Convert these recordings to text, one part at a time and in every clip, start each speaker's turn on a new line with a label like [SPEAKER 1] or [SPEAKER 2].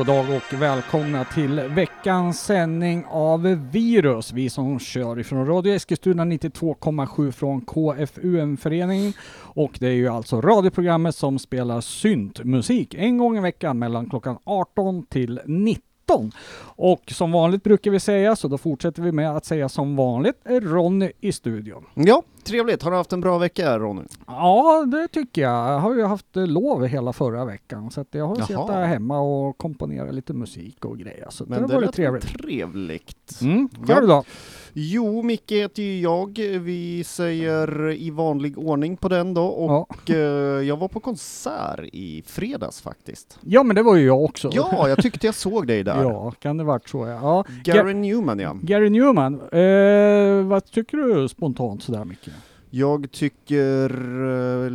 [SPEAKER 1] god dag och välkomna till veckans sändning av Virus. Vi som kör ifrån Radio Eskilstuna 92,7 från KFUM-föreningen. Och det är ju alltså radioprogrammet som spelar syntmusik en gång i veckan mellan klockan 18 till 19. Och som vanligt brukar vi säga, så då fortsätter vi med att säga som vanligt, Ronny i studion.
[SPEAKER 2] Ja, trevligt. Har du haft en bra vecka Ronny?
[SPEAKER 1] Ja, det tycker jag. Jag har ju haft lov hela förra veckan, så att jag har
[SPEAKER 2] Jaha.
[SPEAKER 1] suttit hemma och komponerat lite musik och grejer. Så det
[SPEAKER 2] Men
[SPEAKER 1] har
[SPEAKER 2] det
[SPEAKER 1] varit
[SPEAKER 2] lät
[SPEAKER 1] trevligt.
[SPEAKER 2] trevligt.
[SPEAKER 1] Mm. Själv då?
[SPEAKER 2] Jo, Micke heter ju jag. Vi säger i vanlig ordning på den då och eh, jag var på konsert i fredags faktiskt.
[SPEAKER 1] Ja, men det var ju jag också.
[SPEAKER 2] Ja, jag tyckte jag såg dig där.
[SPEAKER 1] ja kan det varit så ja. ja.
[SPEAKER 2] Gary Newman ja.
[SPEAKER 1] Gary Newman, eh, vad tycker du spontant sådär mycket?
[SPEAKER 2] Jag tycker eh,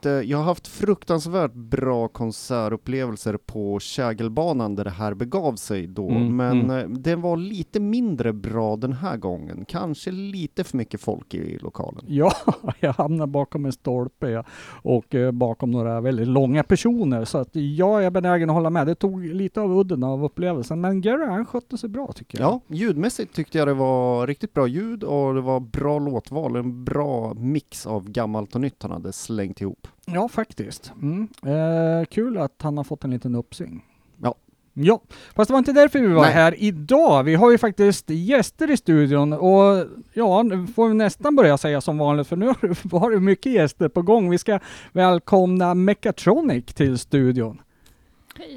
[SPEAKER 2] lite, jag har haft fruktansvärt bra konsertupplevelser på Kägelbanan där det här begav sig då,
[SPEAKER 1] Mm,
[SPEAKER 2] men
[SPEAKER 1] mm.
[SPEAKER 2] eh, det var lite mindre bra den här gången. Kanske lite för mycket folk i lokalen.
[SPEAKER 1] Ja, jag hamnade bakom en stolpe ja, och eh, bakom några väldigt långa personer. Så att jag är benägen att hålla med. Det tog lite av udden av upplevelsen. Men Gary han skötte sig bra tycker jag.
[SPEAKER 2] Ja, ljudmässigt tyckte jag det var riktigt bra ljud och det var bra låtval, en bra mix av gammalt och nytt han hade slängt ihop.
[SPEAKER 1] Ja, faktiskt. Mm. Eh, kul att han har fått en liten uppsving.
[SPEAKER 2] Ja.
[SPEAKER 1] Ja, fast det var inte därför vi var
[SPEAKER 2] Nej.
[SPEAKER 1] här idag. Vi har ju faktiskt gäster i studion och ja, nu får vi nästan börja säga som vanligt för nu har det mycket gäster på gång. Vi ska välkomna Mechatronic till studion.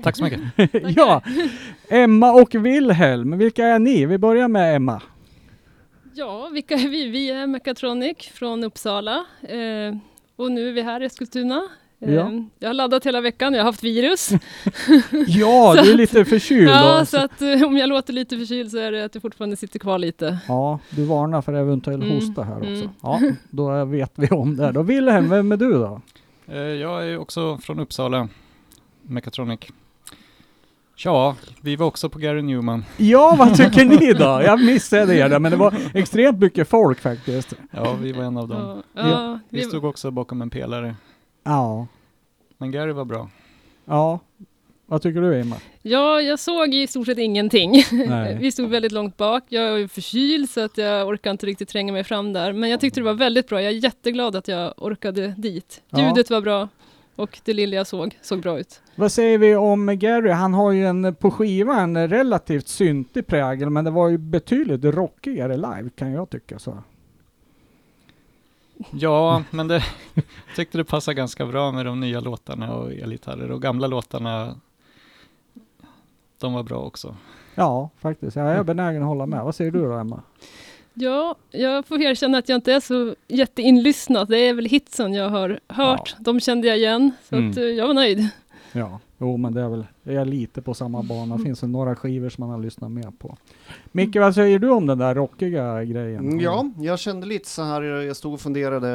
[SPEAKER 3] Tack så mycket.
[SPEAKER 1] ja, Emma och Wilhelm, vilka är ni? Vi börjar med Emma.
[SPEAKER 3] Ja, vilka är vi? Vi är Mechatronic från Uppsala eh, och nu är vi här i Eskilstuna.
[SPEAKER 1] Ja.
[SPEAKER 3] Jag har laddat hela veckan, jag har haft virus.
[SPEAKER 1] Ja, du är lite förkyld.
[SPEAKER 3] ja,
[SPEAKER 1] då.
[SPEAKER 3] så att eh, om jag låter lite förkyld så är det att jag fortfarande sitter kvar lite.
[SPEAKER 1] Ja, du varnar för eventuell
[SPEAKER 3] Mm,
[SPEAKER 1] hosta här också.
[SPEAKER 3] mm.
[SPEAKER 1] Ja, då vet vi om det. Då Wilhelm, vem är du då?
[SPEAKER 4] Eh, Jag är också från Uppsala, Mechatronic. Ja, vi var också på Gary Newman.
[SPEAKER 1] Ja, vad tycker ni då? Jag missade er där, men det var extremt mycket folk faktiskt.
[SPEAKER 4] Ja, vi var en av dem.
[SPEAKER 3] Ja, ja,
[SPEAKER 4] Vi
[SPEAKER 3] vi,
[SPEAKER 4] stod också bakom en pelare.
[SPEAKER 1] Ja.
[SPEAKER 4] Men Gary var bra.
[SPEAKER 1] Ja. Vad tycker du Emma?
[SPEAKER 3] ja, jag såg i stort sett ingenting.
[SPEAKER 1] Nej.
[SPEAKER 3] Vi stod väldigt långt bak. Jag är ju förkyld så att jag orkar inte riktigt tränga mig fram där. Men jag tyckte det var väldigt bra. Jag är jätteglad att jag orkade dit.
[SPEAKER 1] Ja.
[SPEAKER 3] Ljudet var bra och det lilla jag såg såg bra ut.
[SPEAKER 1] Vad säger vi om Gary? Han har ju en, på skiva en relativt syntig prägel, men det var ju betydligt rockigare live kan jag tycka så.
[SPEAKER 4] Ja, men det tyckte det passade ganska bra med de nya låtarna och elgitarrer. Och gamla låtarna, de var bra också.
[SPEAKER 1] Ja, faktiskt. Jag är benägen att hålla med. Vad säger du då Emma?
[SPEAKER 3] Ja, jag får erkänna att jag inte är så jätteinlyssnad. Det är väl hitsen jag har hört. De kände jag igen, så
[SPEAKER 1] Mm.
[SPEAKER 3] att, eh, jag var nöjd.
[SPEAKER 1] Ja, jo men det är väl, jag är lite på samma bana. Det finns väl några skivor som man har lyssnat mer på. Micke, vad säger du om den där rockiga grejen?
[SPEAKER 2] Mm, Ja, jag kände lite så här, jag stod och funderade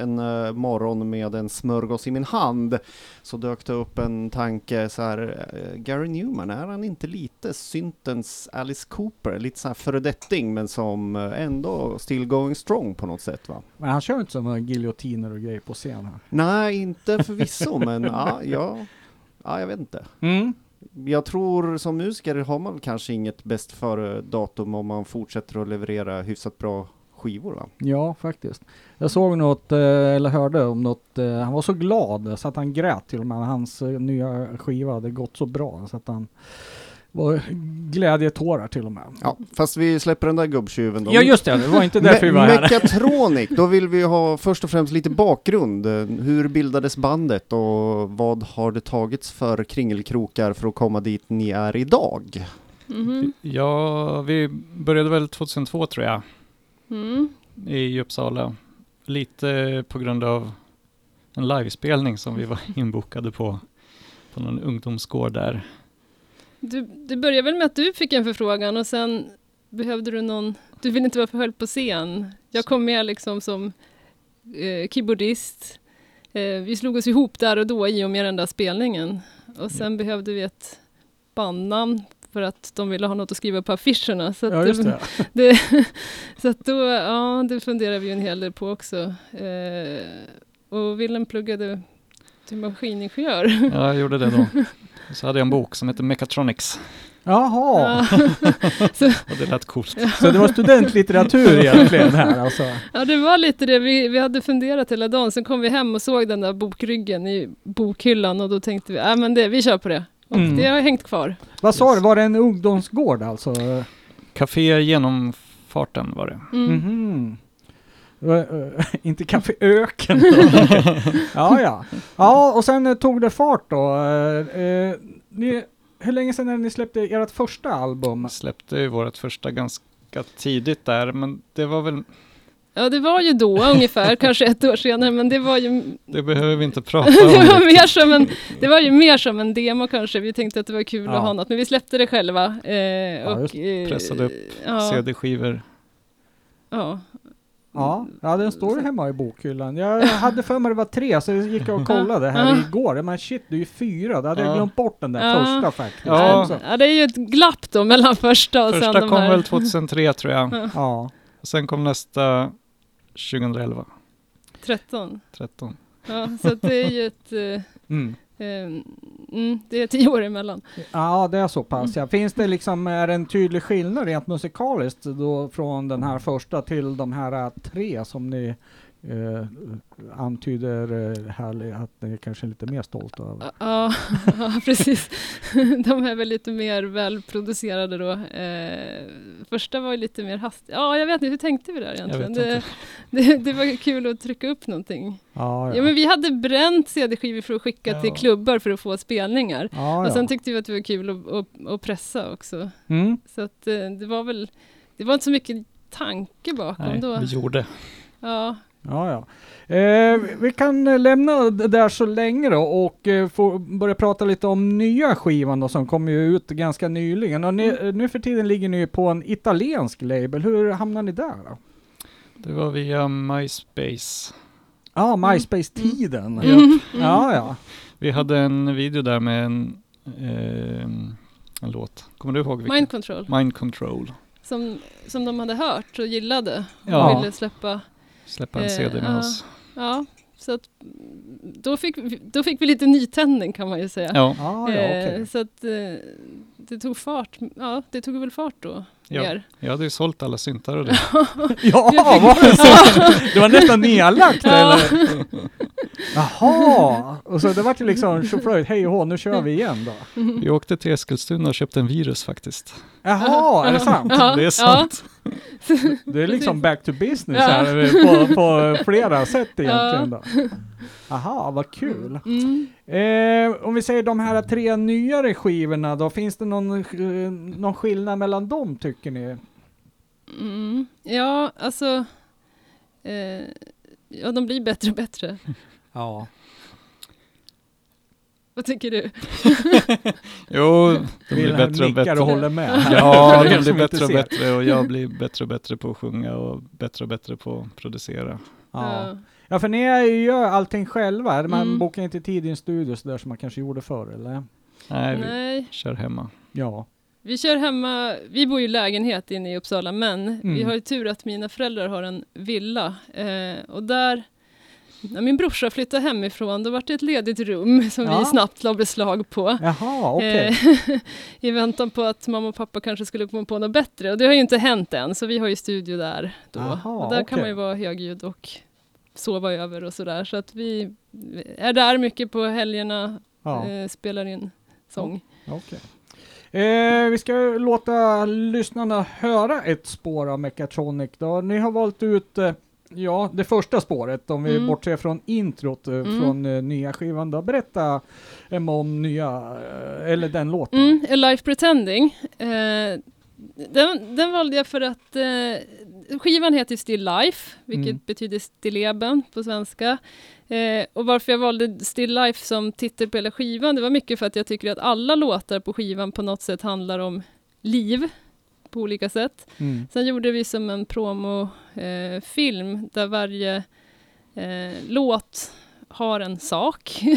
[SPEAKER 2] en eh, morgon med en smörgås i min hand, så dök det upp en tanke så här, eh, Gary Newman, är han inte lite syntens Alice Cooper? Lite så här föredetting, men som eh, ändå still going strong på något sätt va?
[SPEAKER 1] Men han kör inte som några giljotiner och grejer på scen här.
[SPEAKER 2] Nej, inte förvisso, men ja, ja, ja, jag vet inte.
[SPEAKER 1] Mm.
[SPEAKER 2] Jag tror som musiker har man kanske inget bäst före datum om man fortsätter att leverera hyfsat bra skivor va?
[SPEAKER 1] Ja, faktiskt. Jag såg något, eh, eller hörde om något, eh, han var så glad så att han grät till och med hans eh, nya skiva hade gått så bra så att han var glädjetårar till och med.
[SPEAKER 2] Ja, fast vi släpper den där gubbtjuven då.
[SPEAKER 1] Ja just det, det var inte därför vi var här.
[SPEAKER 2] Mechatronic, då vill vi ha först och främst lite bakgrund. Hur bildades bandet och vad har det tagits för kringelkrokar för att komma dit ni är idag?
[SPEAKER 3] Mhm.
[SPEAKER 4] Ja, vi började väl 2002 tror jag,
[SPEAKER 3] Mm.
[SPEAKER 4] i Uppsala. lite på grund av en livespelning som vi var inbokade på, på någon ungdomsgård där.
[SPEAKER 3] Du, det började väl med att du fick en förfrågan och sen behövde du någon, du ville inte vara för hög på scen. Jag kom med liksom som eh, keyboardist. Eh, vi slog oss ihop där och då i och med den där spelningen. Och sen behövde vi ett bandnamn för att de ville ha något att skriva på affischerna. Så att
[SPEAKER 1] Ja, just det.
[SPEAKER 3] det, så att då, ja, det funderade vi en hel del på också. Eh, och Willem pluggade till maskiningenjör.
[SPEAKER 4] Ja, jag gjorde det då. Och så hade jag en bok som heter Mechatronics
[SPEAKER 1] Jaha,
[SPEAKER 3] Ja.
[SPEAKER 4] och det lät coolt.
[SPEAKER 1] så det var studentlitteratur egentligen här alltså.
[SPEAKER 3] Ja, det var lite det. Vi, vi hade funderat hela dagen. Sen kom vi hem och såg den där bokryggen i bokhyllan och då tänkte vi, ja men det, vi kör på det. Och
[SPEAKER 1] Mm.
[SPEAKER 3] det har hängt kvar.
[SPEAKER 1] Vad sa du, var det en ungdomsgård alltså?
[SPEAKER 4] Café Genomfarten var det.
[SPEAKER 3] Mm.
[SPEAKER 1] Eh, eh, inte Café Öken då. ja, ja. Ja, och sen eh, tog det fart då. Eh, eh, ni, hur länge sedan är det ni släppte ert första album?
[SPEAKER 4] Släppte ju vårt första ganska tidigt där, men det var väl,
[SPEAKER 3] Ja, det var ju då ungefär, kanske ett år senare, men det var ju,
[SPEAKER 4] det behöver vi inte prata
[SPEAKER 3] det
[SPEAKER 4] om.
[SPEAKER 3] var, mer som en, det var ju mer som en demo kanske. Vi tänkte att det var kul
[SPEAKER 1] Ja.
[SPEAKER 3] att ha något, men vi släppte det själva. Eh,
[SPEAKER 1] just
[SPEAKER 3] och, eh,
[SPEAKER 4] Pressade upp
[SPEAKER 3] ja,
[SPEAKER 4] CD-skivor.
[SPEAKER 3] ja.
[SPEAKER 1] Ja, ja, den står hemma i bokhyllan. Jag hade för mig det var tre, så jag gick och kollade här
[SPEAKER 3] Ja.
[SPEAKER 1] igår. Men shit, det är ju fyra. Då hade jag
[SPEAKER 4] Ja.
[SPEAKER 1] glömt bort den där
[SPEAKER 3] Ja.
[SPEAKER 1] första faktiskt.
[SPEAKER 4] Ja.
[SPEAKER 3] Ja, det är ju ett glapp då mellan första och sen
[SPEAKER 4] Första
[SPEAKER 3] de
[SPEAKER 4] kom
[SPEAKER 3] här.
[SPEAKER 4] väl 2003 tror jag.
[SPEAKER 1] Ja.
[SPEAKER 4] Och sen kom nästa 2011,
[SPEAKER 3] 13.
[SPEAKER 4] 13.
[SPEAKER 3] Ja, så det är ju ett... Eh,
[SPEAKER 1] Mm.
[SPEAKER 3] Eh, mm, det är tio år emellan.
[SPEAKER 1] Ja, det är så pass. Ja. Finns det liksom, är det en tydlig skillnad rent musikaliskt då från den här första till de här äh, tre som ni eh, antyder eh, att ni är kanske är lite mer stolta över?
[SPEAKER 3] Ja, ja, precis. De är väl lite mer välproducerade då. Eh, första var ju lite mer hastigt. Ja, jag vet inte, hur tänkte vi där egentligen? Det, det, det var kul att trycka upp någonting.
[SPEAKER 1] Ja,
[SPEAKER 3] Ja, men vi hade bränt CD-skivor för att skicka
[SPEAKER 4] Ja.
[SPEAKER 3] till klubbar för att få spelningar.
[SPEAKER 1] ja,
[SPEAKER 3] Och
[SPEAKER 1] ja.
[SPEAKER 3] sen tyckte vi att det var kul att, att, att pressa också.
[SPEAKER 1] Mm.
[SPEAKER 3] Så att eh, det var väl, det var inte så mycket tanke bakom
[SPEAKER 4] Nej,
[SPEAKER 3] då.
[SPEAKER 4] vi gjorde.
[SPEAKER 3] Ja,
[SPEAKER 1] Ja, ja. Eh, vi kan eh, lämna det där så länge då och eh, få börja prata lite om nya skivan då som kom ju ut ganska nyligen. Och ni,
[SPEAKER 3] Mm.
[SPEAKER 1] eh, nu för tiden ligger ni på en italiensk label. Hur hamnar ni där då?
[SPEAKER 4] Det var via MySpace.
[SPEAKER 1] Ja, MySpace-tiden.
[SPEAKER 3] Mm. Mm.
[SPEAKER 1] Ja, ja.
[SPEAKER 4] Vi hade en video där med en, eh, en låt. Kommer du ihåg vilken?
[SPEAKER 3] Mind Control.
[SPEAKER 4] Mind Control.
[SPEAKER 3] Som, som de hade hört och gillade.
[SPEAKER 4] Ja.
[SPEAKER 3] Och ville släppa.
[SPEAKER 4] Släppa en
[SPEAKER 3] Eh,
[SPEAKER 4] CD med oss.
[SPEAKER 3] Ja, så att då fick, vi- då fick vi lite nytändning kan man ju säga.
[SPEAKER 4] Ja,
[SPEAKER 1] Ja, ja,
[SPEAKER 3] Eh,
[SPEAKER 1] okej.
[SPEAKER 3] Så att eh, det tog fart. Ja, det tog väl fart då.
[SPEAKER 4] Ja.
[SPEAKER 3] Mer.
[SPEAKER 4] jag hade ju sålt alla syntar och det.
[SPEAKER 1] Ja,
[SPEAKER 3] Jag fick-
[SPEAKER 1] var det så? Det var nästan nedlagt
[SPEAKER 3] Ja.
[SPEAKER 1] eller? Jaha, och så det vart ju liksom tjoflöjt, hej och hå, nu kör vi igen då.
[SPEAKER 4] Vi åkte till Eskilstuna och köpte en virus faktiskt.
[SPEAKER 1] Jaha, är det sant?
[SPEAKER 3] Ja,
[SPEAKER 4] det är sant.
[SPEAKER 1] Det är liksom back to business
[SPEAKER 3] Ja.
[SPEAKER 1] här på, på flera sätt egentligen då. Aha, vad kul.
[SPEAKER 3] Mm.
[SPEAKER 1] Eh, om vi säger de här tre nyare skivorna då, finns det någon, eh, någon skillnad mellan dem tycker ni?
[SPEAKER 3] Mm. Ja, alltså. Eh, ja, de blir bättre och bättre.
[SPEAKER 1] Ja.
[SPEAKER 3] Vad tycker du?
[SPEAKER 4] Jo, de blir
[SPEAKER 1] Wilhelm
[SPEAKER 4] bättre och
[SPEAKER 1] nickar
[SPEAKER 4] bättre.
[SPEAKER 1] och håller med.
[SPEAKER 4] Ja, de blir bättre och bättre och jag blir bättre och bättre på att sjunga och bättre och bättre på att producera.
[SPEAKER 1] Ja. ja, för ni är ju- gör allting själva. Man
[SPEAKER 3] Mm.
[SPEAKER 1] bokar inte tid i en studio så där som man kanske gjorde förr, eller?
[SPEAKER 4] Nej, vi
[SPEAKER 3] Nej,
[SPEAKER 4] kör hemma.
[SPEAKER 1] Ja.
[SPEAKER 3] vi kör hemma. Vi bor i lägenhet inne i Uppsala, men
[SPEAKER 1] Mm.
[SPEAKER 3] vi har ju tur att mina föräldrar har en villa. Eh, och där, när min brorsa flyttade hemifrån, då var det ett ledigt rum som
[SPEAKER 1] Ja.
[SPEAKER 3] vi snabbt la beslag på.
[SPEAKER 1] Jaha, okej.
[SPEAKER 3] Eh, I väntan på att mamma och pappa kanske skulle komma på något bättre. Och det har ju inte hänt än, så vi har ju studio där då.
[SPEAKER 1] Aha,
[SPEAKER 3] och där kan
[SPEAKER 1] okej.
[SPEAKER 3] man ju vara högljudd och sova över och sådär. Så att vi är där mycket på helgerna,
[SPEAKER 1] Ja,
[SPEAKER 3] eh, spelar in sång.
[SPEAKER 1] okej. Eh, vi ska låta lyssnarna höra ett spår av Mechatronic då. Ni har valt ut eh, Ja, det första spåret, om vi
[SPEAKER 3] Mm.
[SPEAKER 1] bortser från introt eh,
[SPEAKER 3] Mm.
[SPEAKER 1] från eh, nya skivan då. Berätta Emma om nya, eh, eller den låten.
[SPEAKER 3] Mm, A Life Pretending. Eh, Den, den valde jag för att eh, skivan heter Still Life, vilket
[SPEAKER 1] Mm.
[SPEAKER 3] betyder stilleben på svenska. Eh, och varför jag valde Still Life som titel på hela skivan, det var mycket för att jag tycker att alla låtar på skivan på något sätt handlar om liv på olika sätt.
[SPEAKER 1] Mm.
[SPEAKER 3] Sen gjorde vi som en promofilm eh, där varje eh, låt har en sak.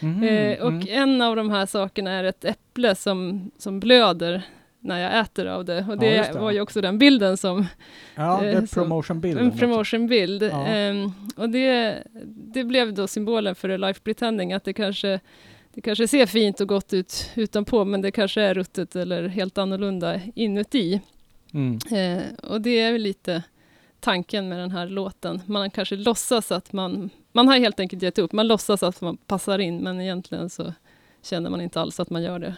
[SPEAKER 1] Mm.
[SPEAKER 3] Eh, och
[SPEAKER 1] mm.
[SPEAKER 3] en av de här sakerna är ett äpple som, som blöder när jag äter av det. Och det,
[SPEAKER 1] just det.
[SPEAKER 3] var ju också den bilden som
[SPEAKER 1] Ja, det
[SPEAKER 3] eh,
[SPEAKER 1] är
[SPEAKER 3] så-
[SPEAKER 1] promotionbilden.
[SPEAKER 3] en promotionbild.
[SPEAKER 1] Ja.
[SPEAKER 3] Ehm, och det, det blev då symbolen för Life Pretending, att det kanske, det kanske ser fint och gott ut utanpå, men det kanske är ruttet eller helt annorlunda inuti.
[SPEAKER 1] Mm.
[SPEAKER 3] Eh, och det är väl lite tanken med den här låten. Man kanske låtsas att man, man har helt enkelt gett upp, man låtsas att man passar in, men egentligen så känner man inte alls att man gör det.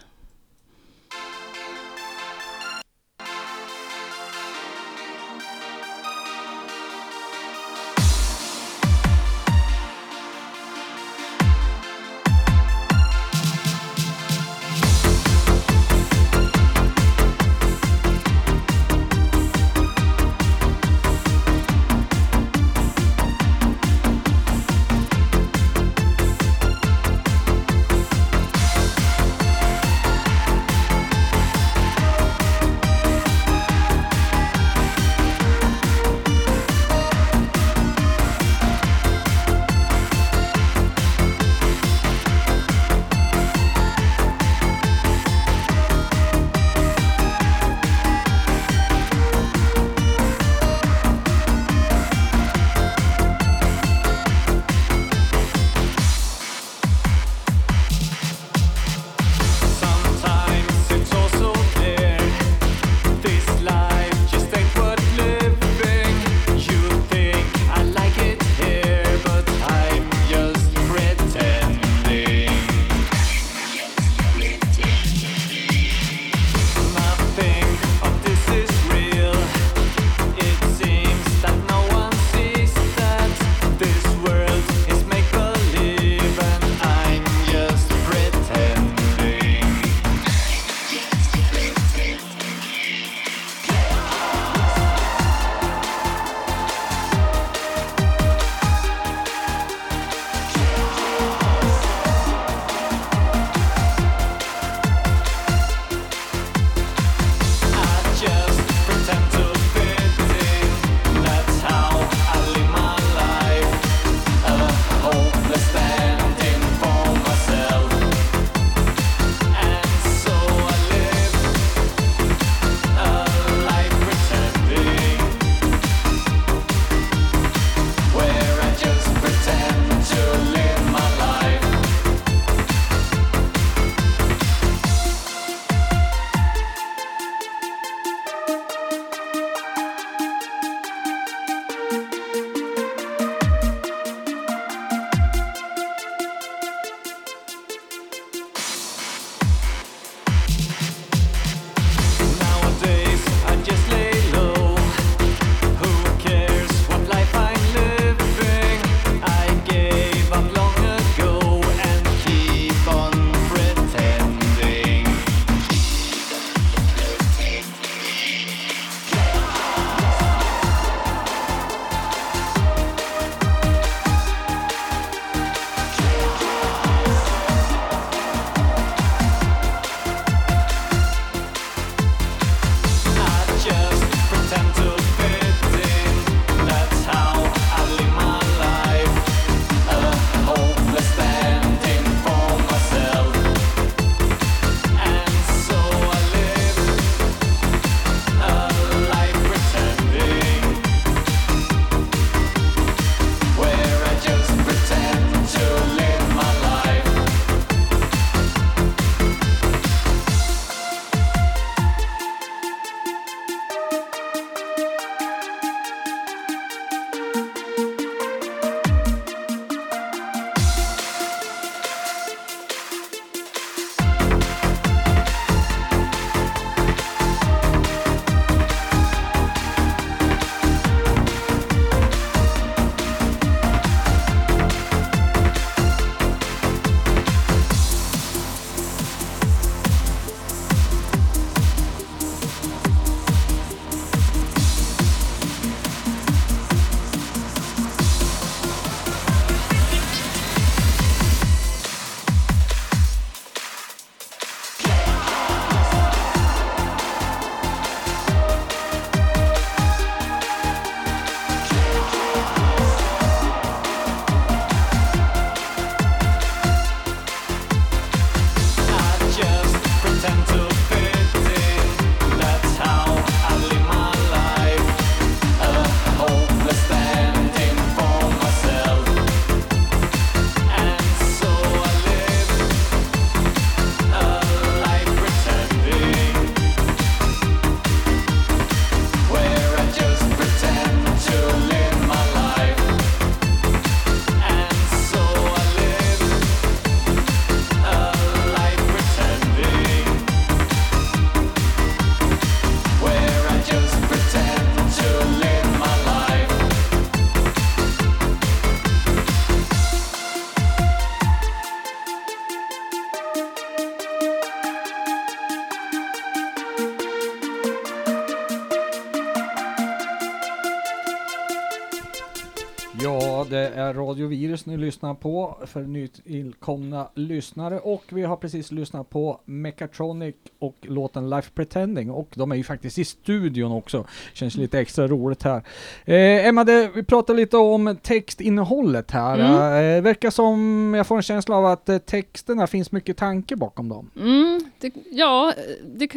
[SPEAKER 1] Ni lyssnar på för nytillkomna lyssnare och vi har precis lyssnat på Mechatronic och låten Life Pretending och de är ju faktiskt i studion också. Känns lite extra roligt här. Eh, Emma, det, vi pratade lite om textinnehållet här.
[SPEAKER 3] Mm.
[SPEAKER 1] Eh, verkar som jag får en känsla av att eh, texterna finns mycket tanke bakom dem.
[SPEAKER 3] Mm, det, ja, det,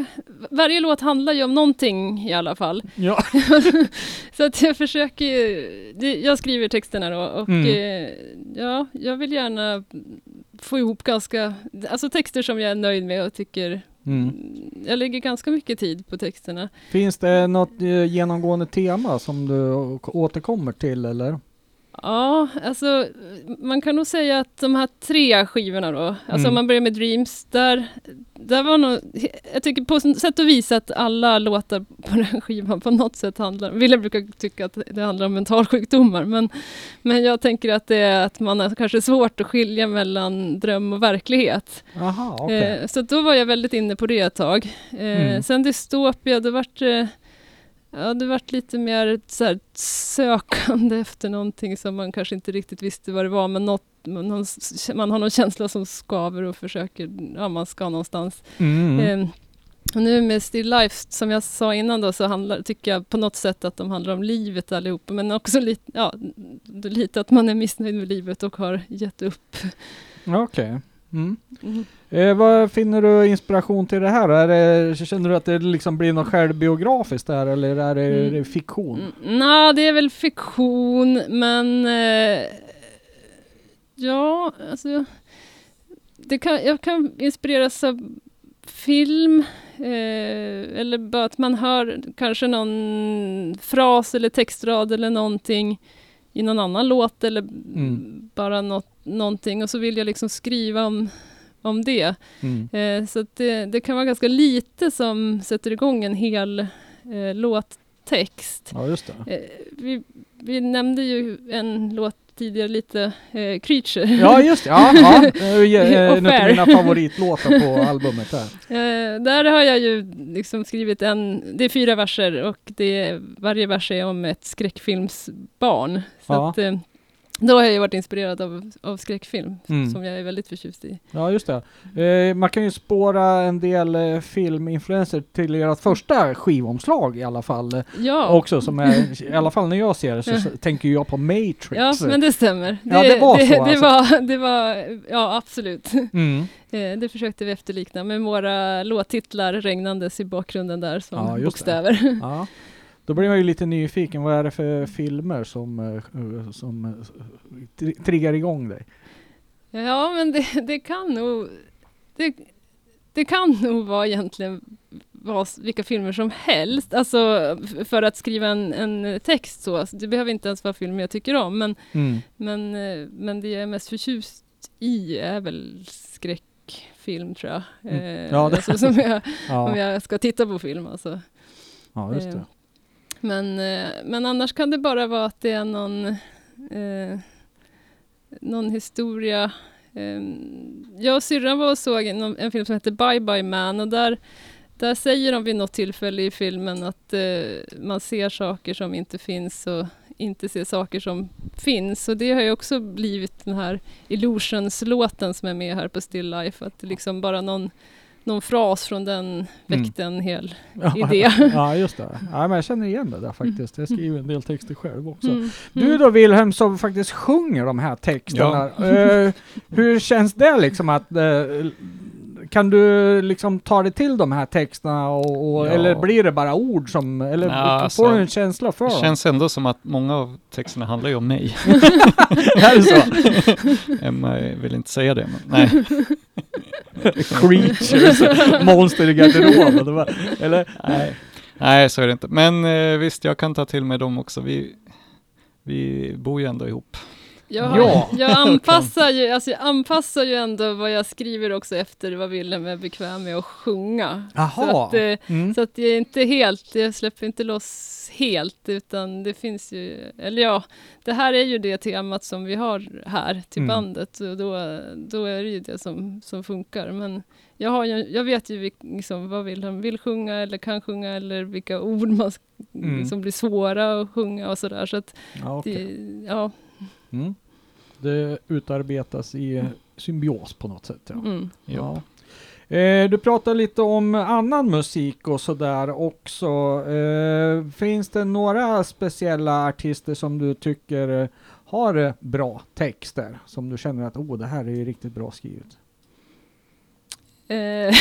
[SPEAKER 3] varje låt handlar ju om någonting i alla fall.
[SPEAKER 1] Ja.
[SPEAKER 3] Så att jag försöker ju, jag skriver texterna då och
[SPEAKER 1] Mm.
[SPEAKER 3] Ja, jag vill gärna få ihop ganska, alltså texter som jag är nöjd med och tycker,
[SPEAKER 1] Mm.
[SPEAKER 3] jag lägger ganska mycket tid på texterna.
[SPEAKER 1] Finns det något eh, genomgående tema som du återkommer till eller?
[SPEAKER 3] Ja, alltså man kan nog säga att de här tre skivorna då, alltså
[SPEAKER 1] Mm.
[SPEAKER 3] om man börjar med Dreams, där, där var nog, jag tycker på sätt och vis att alla låtar på den skivan på något sätt handlar, Wille brukar tycka att det handlar om mentalsjukdomar, men, men jag tänker att det är att man har kanske svårt att skilja mellan dröm och verklighet.
[SPEAKER 1] Aha, okej.
[SPEAKER 3] Eh, så då var jag väldigt inne på det ett tag. Eh,
[SPEAKER 1] Mm.
[SPEAKER 3] Sen dystopia, då vart det Ja, det vart lite mer så här sökande efter någonting som man kanske inte riktigt visste vad det var, men något, man, man har någon känsla som skaver och försöker, ja man ska någonstans.
[SPEAKER 1] Mm.
[SPEAKER 3] Eh, och nu med Still Life, som jag sa innan då, så handlar, tycker jag på något sätt att de handlar om livet allihopa, men också lite, ja, lite att man är missnöjd med livet och har gett upp.
[SPEAKER 1] Okej. Mm.
[SPEAKER 3] Mm.
[SPEAKER 1] Eh, vad finner du inspiration till det här? Är det, känner du att det liksom blir något självbiografiskt där eller är det,
[SPEAKER 3] Mm.
[SPEAKER 1] är det fiktion?
[SPEAKER 3] Mm, Nej, det är väl fiktion, men eh, ja, alltså det kan, jag kan inspireras av film eh, eller bara att man hör kanske någon fras eller textrad eller någonting i någon annan låt eller
[SPEAKER 1] Mm.
[SPEAKER 3] bara något, någonting och så vill jag liksom skriva om, om det.
[SPEAKER 1] Mm.
[SPEAKER 3] Eh, så det, det kan vara ganska lite som sätter igång en hel eh, låttext.
[SPEAKER 1] Ja.
[SPEAKER 3] Eh, vi, vi nämnde ju en låt tidigare lite, eh, Creature.
[SPEAKER 1] Ja, just det. Ja, ja. Eh,
[SPEAKER 3] Och
[SPEAKER 1] En av mina favoritlåtar på albumet här.
[SPEAKER 3] Eh, där har jag ju liksom skrivit en, det är fyra verser och det är, varje vers är om ett skräckfilmsbarn. Så
[SPEAKER 1] Ja.
[SPEAKER 3] att, eh, då har jag ju varit inspirerad av, av skräckfilm,
[SPEAKER 1] Mm.
[SPEAKER 3] som jag är väldigt förtjust i.
[SPEAKER 1] Ja, just det. Eh, man kan ju spåra en del eh, filminfluenser till ert första skivomslag i alla fall.
[SPEAKER 3] Ja,
[SPEAKER 1] Också som är, i alla fall när jag ser det så, så tänker jag på Matrix.
[SPEAKER 3] ja men det stämmer.
[SPEAKER 1] Ja, det var så
[SPEAKER 3] det,
[SPEAKER 1] alltså.
[SPEAKER 3] var, det var, ja absolut.
[SPEAKER 1] Mm.
[SPEAKER 3] Eh, Det försökte vi efterlikna med våra låttitlar regnandes i bakgrunden där som
[SPEAKER 1] Ja, det.
[SPEAKER 3] bokstäver.
[SPEAKER 1] Då blir man ju lite nyfiken. Vad är det för filmer som, eh, som eh, tri- triggar igång dig?
[SPEAKER 3] Ja, men det, det kan nog... Det, det kan nog vara egentligen vara s- vilka filmer som helst. Alltså för att skriva en, en text så. Alltså, det behöver inte ens vara filmer jag tycker om. Men,
[SPEAKER 1] Mm.
[SPEAKER 3] men, eh, men det jag är mest förtjust i är väl skräckfilm tror jag.
[SPEAKER 1] Mm. Ja, det-
[SPEAKER 3] alltså, som jag, om
[SPEAKER 1] Ja,
[SPEAKER 3] jag ska titta på film alltså.
[SPEAKER 1] ja, just det.
[SPEAKER 3] Men, eh, men annars kan det bara vara att det är någon, eh, någon historia. Eh, jag och syrran var och såg en, en film som heter Bye Bye Man och där, där säger de vid något tillfälle i filmen att eh, man ser saker som inte finns och inte ser saker som finns. Och det har ju också blivit den här Illusions-låten som är med här på Still Life. Att det liksom bara någon, någon fras från den väckte en hel
[SPEAKER 1] Ja,
[SPEAKER 3] idé.
[SPEAKER 1] ja, just det. Ja, men jag känner igen det där faktiskt. Jag skriver en del texter själv också.
[SPEAKER 3] Mm.
[SPEAKER 1] Du då Wilhelm som faktiskt sjunger de här texterna. Eh, hur känns det liksom att eh, kan du liksom ta dig till de här texterna och, och
[SPEAKER 4] Ja.
[SPEAKER 1] eller blir det bara ord som, eller
[SPEAKER 4] Ja,
[SPEAKER 1] får
[SPEAKER 4] alltså,
[SPEAKER 1] du en känsla för
[SPEAKER 4] Det
[SPEAKER 1] dem?
[SPEAKER 4] känns ändå som att många av texterna handlar ju om mig.
[SPEAKER 1] är det så?
[SPEAKER 4] Emma vill inte säga det, men nej.
[SPEAKER 1] Creatures, monster i garderoben. det Eller?
[SPEAKER 4] nej. Nej, så är det inte. Men eh, visst, jag kan ta till mig dem också. Vi, vi bor ju ändå ihop.
[SPEAKER 3] Jag,
[SPEAKER 1] Ja.
[SPEAKER 3] jag, anpassar ju, alltså jag anpassar ju ändå vad jag skriver också efter vad Willem är bekväm med att sjunga. Så
[SPEAKER 1] Jaha.
[SPEAKER 3] att, eh,
[SPEAKER 1] Mm.
[SPEAKER 3] så att jag är inte helt, jag släpper inte loss helt utan det finns ju, eller ja, det här är ju det temat som vi har här till
[SPEAKER 1] Mm.
[SPEAKER 3] bandet och då, då är det ju det som, som funkar. Men jag, har ju, jag vet ju liksom, vad Willem vill sjunga eller kan sjunga eller vilka ord man,
[SPEAKER 1] Mm.
[SPEAKER 3] som blir svåra att sjunga och sådär. Så att
[SPEAKER 1] Ja, okej.
[SPEAKER 3] det, ja,
[SPEAKER 1] Mm. Det utarbetas i symbios på något sätt. Ja.
[SPEAKER 3] Mm.
[SPEAKER 1] Ja. Eh, du pratar lite om annan musik och sådär också. Eh, finns det några speciella artister som du tycker eh, har bra texter? Som du känner att oh, det här är ju riktigt bra skrivet.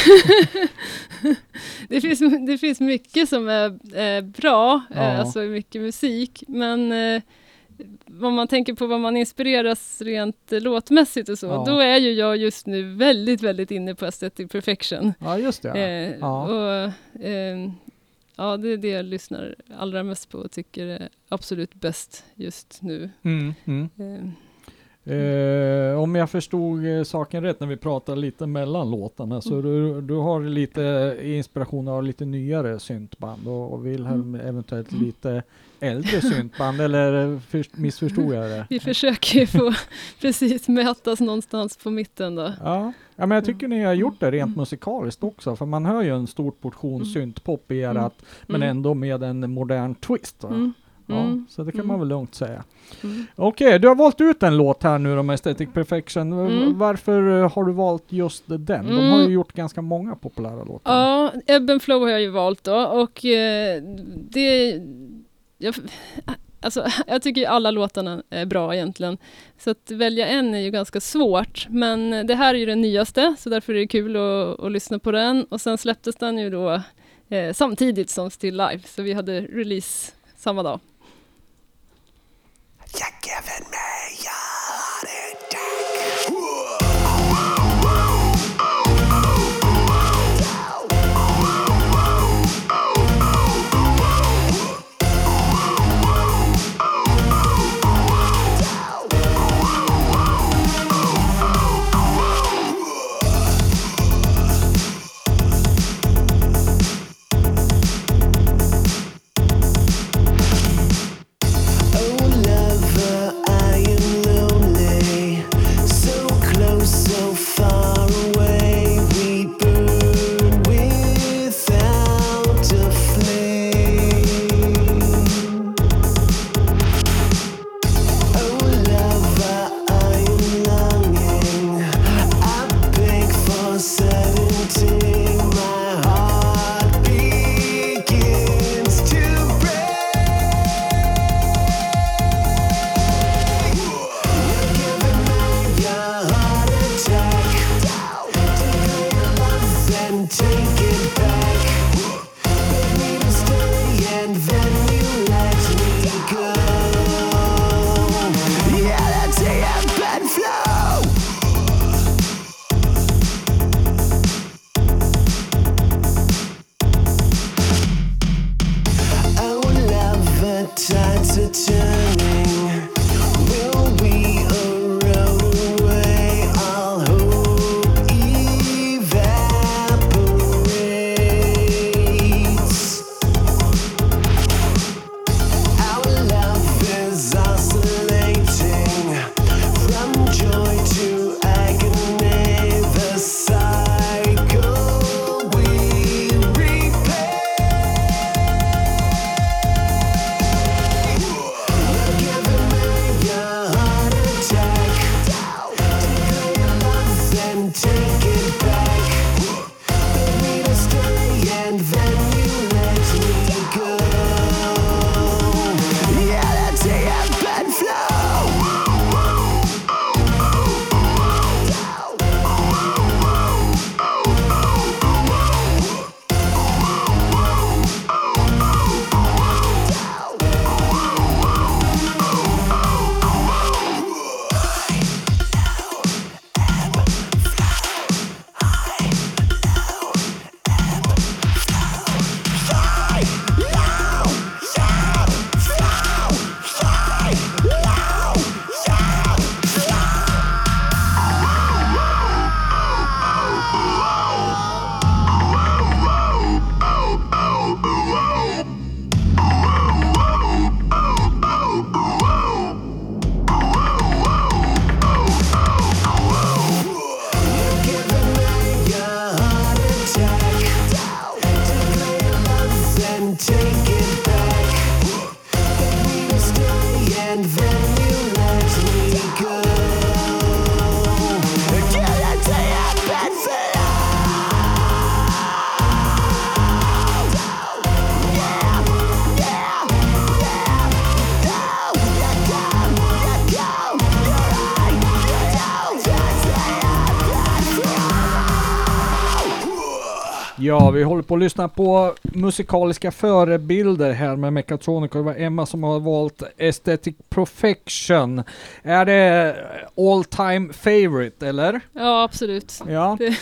[SPEAKER 3] Det, finns, det finns mycket som är eh, bra,
[SPEAKER 1] Ja.
[SPEAKER 3] alltså mycket musik, men eh, om man tänker på vad man inspireras rent eh, låtmässigt och så,
[SPEAKER 1] Ja.
[SPEAKER 3] då är ju jag just nu väldigt, väldigt inne på Aesthetic Perfection.
[SPEAKER 1] Ja, just det.
[SPEAKER 3] Eh,
[SPEAKER 1] Ja.
[SPEAKER 3] Och, eh, ja, det är det jag lyssnar allra mest på och tycker är absolut bäst just nu.
[SPEAKER 1] Mm, mm.
[SPEAKER 3] Eh,
[SPEAKER 1] Eh, om jag förstod eh, saken rätt när vi pratade lite mellan låtarna så
[SPEAKER 3] Mm.
[SPEAKER 1] du, du har lite inspiration av lite nyare syntband och, och Wilhelm
[SPEAKER 3] Mm.
[SPEAKER 1] eventuellt lite äldre syntband eller för, missförstod jag det?
[SPEAKER 3] vi försöker ju få precis mötas någonstans på mitten då.
[SPEAKER 1] Ja. ja, men jag tycker ni har gjort det rent
[SPEAKER 3] Mm.
[SPEAKER 1] musikaliskt också för man hör ju en stor portion
[SPEAKER 3] Mm.
[SPEAKER 1] syntpop i
[SPEAKER 3] Mm.
[SPEAKER 1] erat men ändå med en modern twist.
[SPEAKER 3] Mm.
[SPEAKER 1] Ja,
[SPEAKER 3] Mm.
[SPEAKER 1] så det kan
[SPEAKER 3] Mm.
[SPEAKER 1] man väl lugnt säga.
[SPEAKER 3] Mm.
[SPEAKER 1] Okej, du har valt ut en låt här nu då med Aesthetic Perfection. V-
[SPEAKER 3] Mm.
[SPEAKER 1] Varför eh, har du valt just den? De har ju
[SPEAKER 3] Mm.
[SPEAKER 1] gjort ganska många populära låtar.
[SPEAKER 3] Ja, Ebb and Flow har jag ju valt då och eh, det... Jag, alltså, jag tycker ju alla låtarna är bra egentligen. Så att välja en är ju ganska svårt. Men det här är ju den nyaste, så därför är det kul att, att lyssna på den. Och sen släpptes den ju då eh, samtidigt som Still Live, så vi hade release samma dag.
[SPEAKER 5] Oh,
[SPEAKER 1] Ja, vi håller på att lyssna på musikaliska förebilder här med Mechatronic och det var Emma som har valt Aesthetic Perfection. Är det all time favorite eller?
[SPEAKER 3] Ja, absolut.
[SPEAKER 1] Ja.
[SPEAKER 3] Det-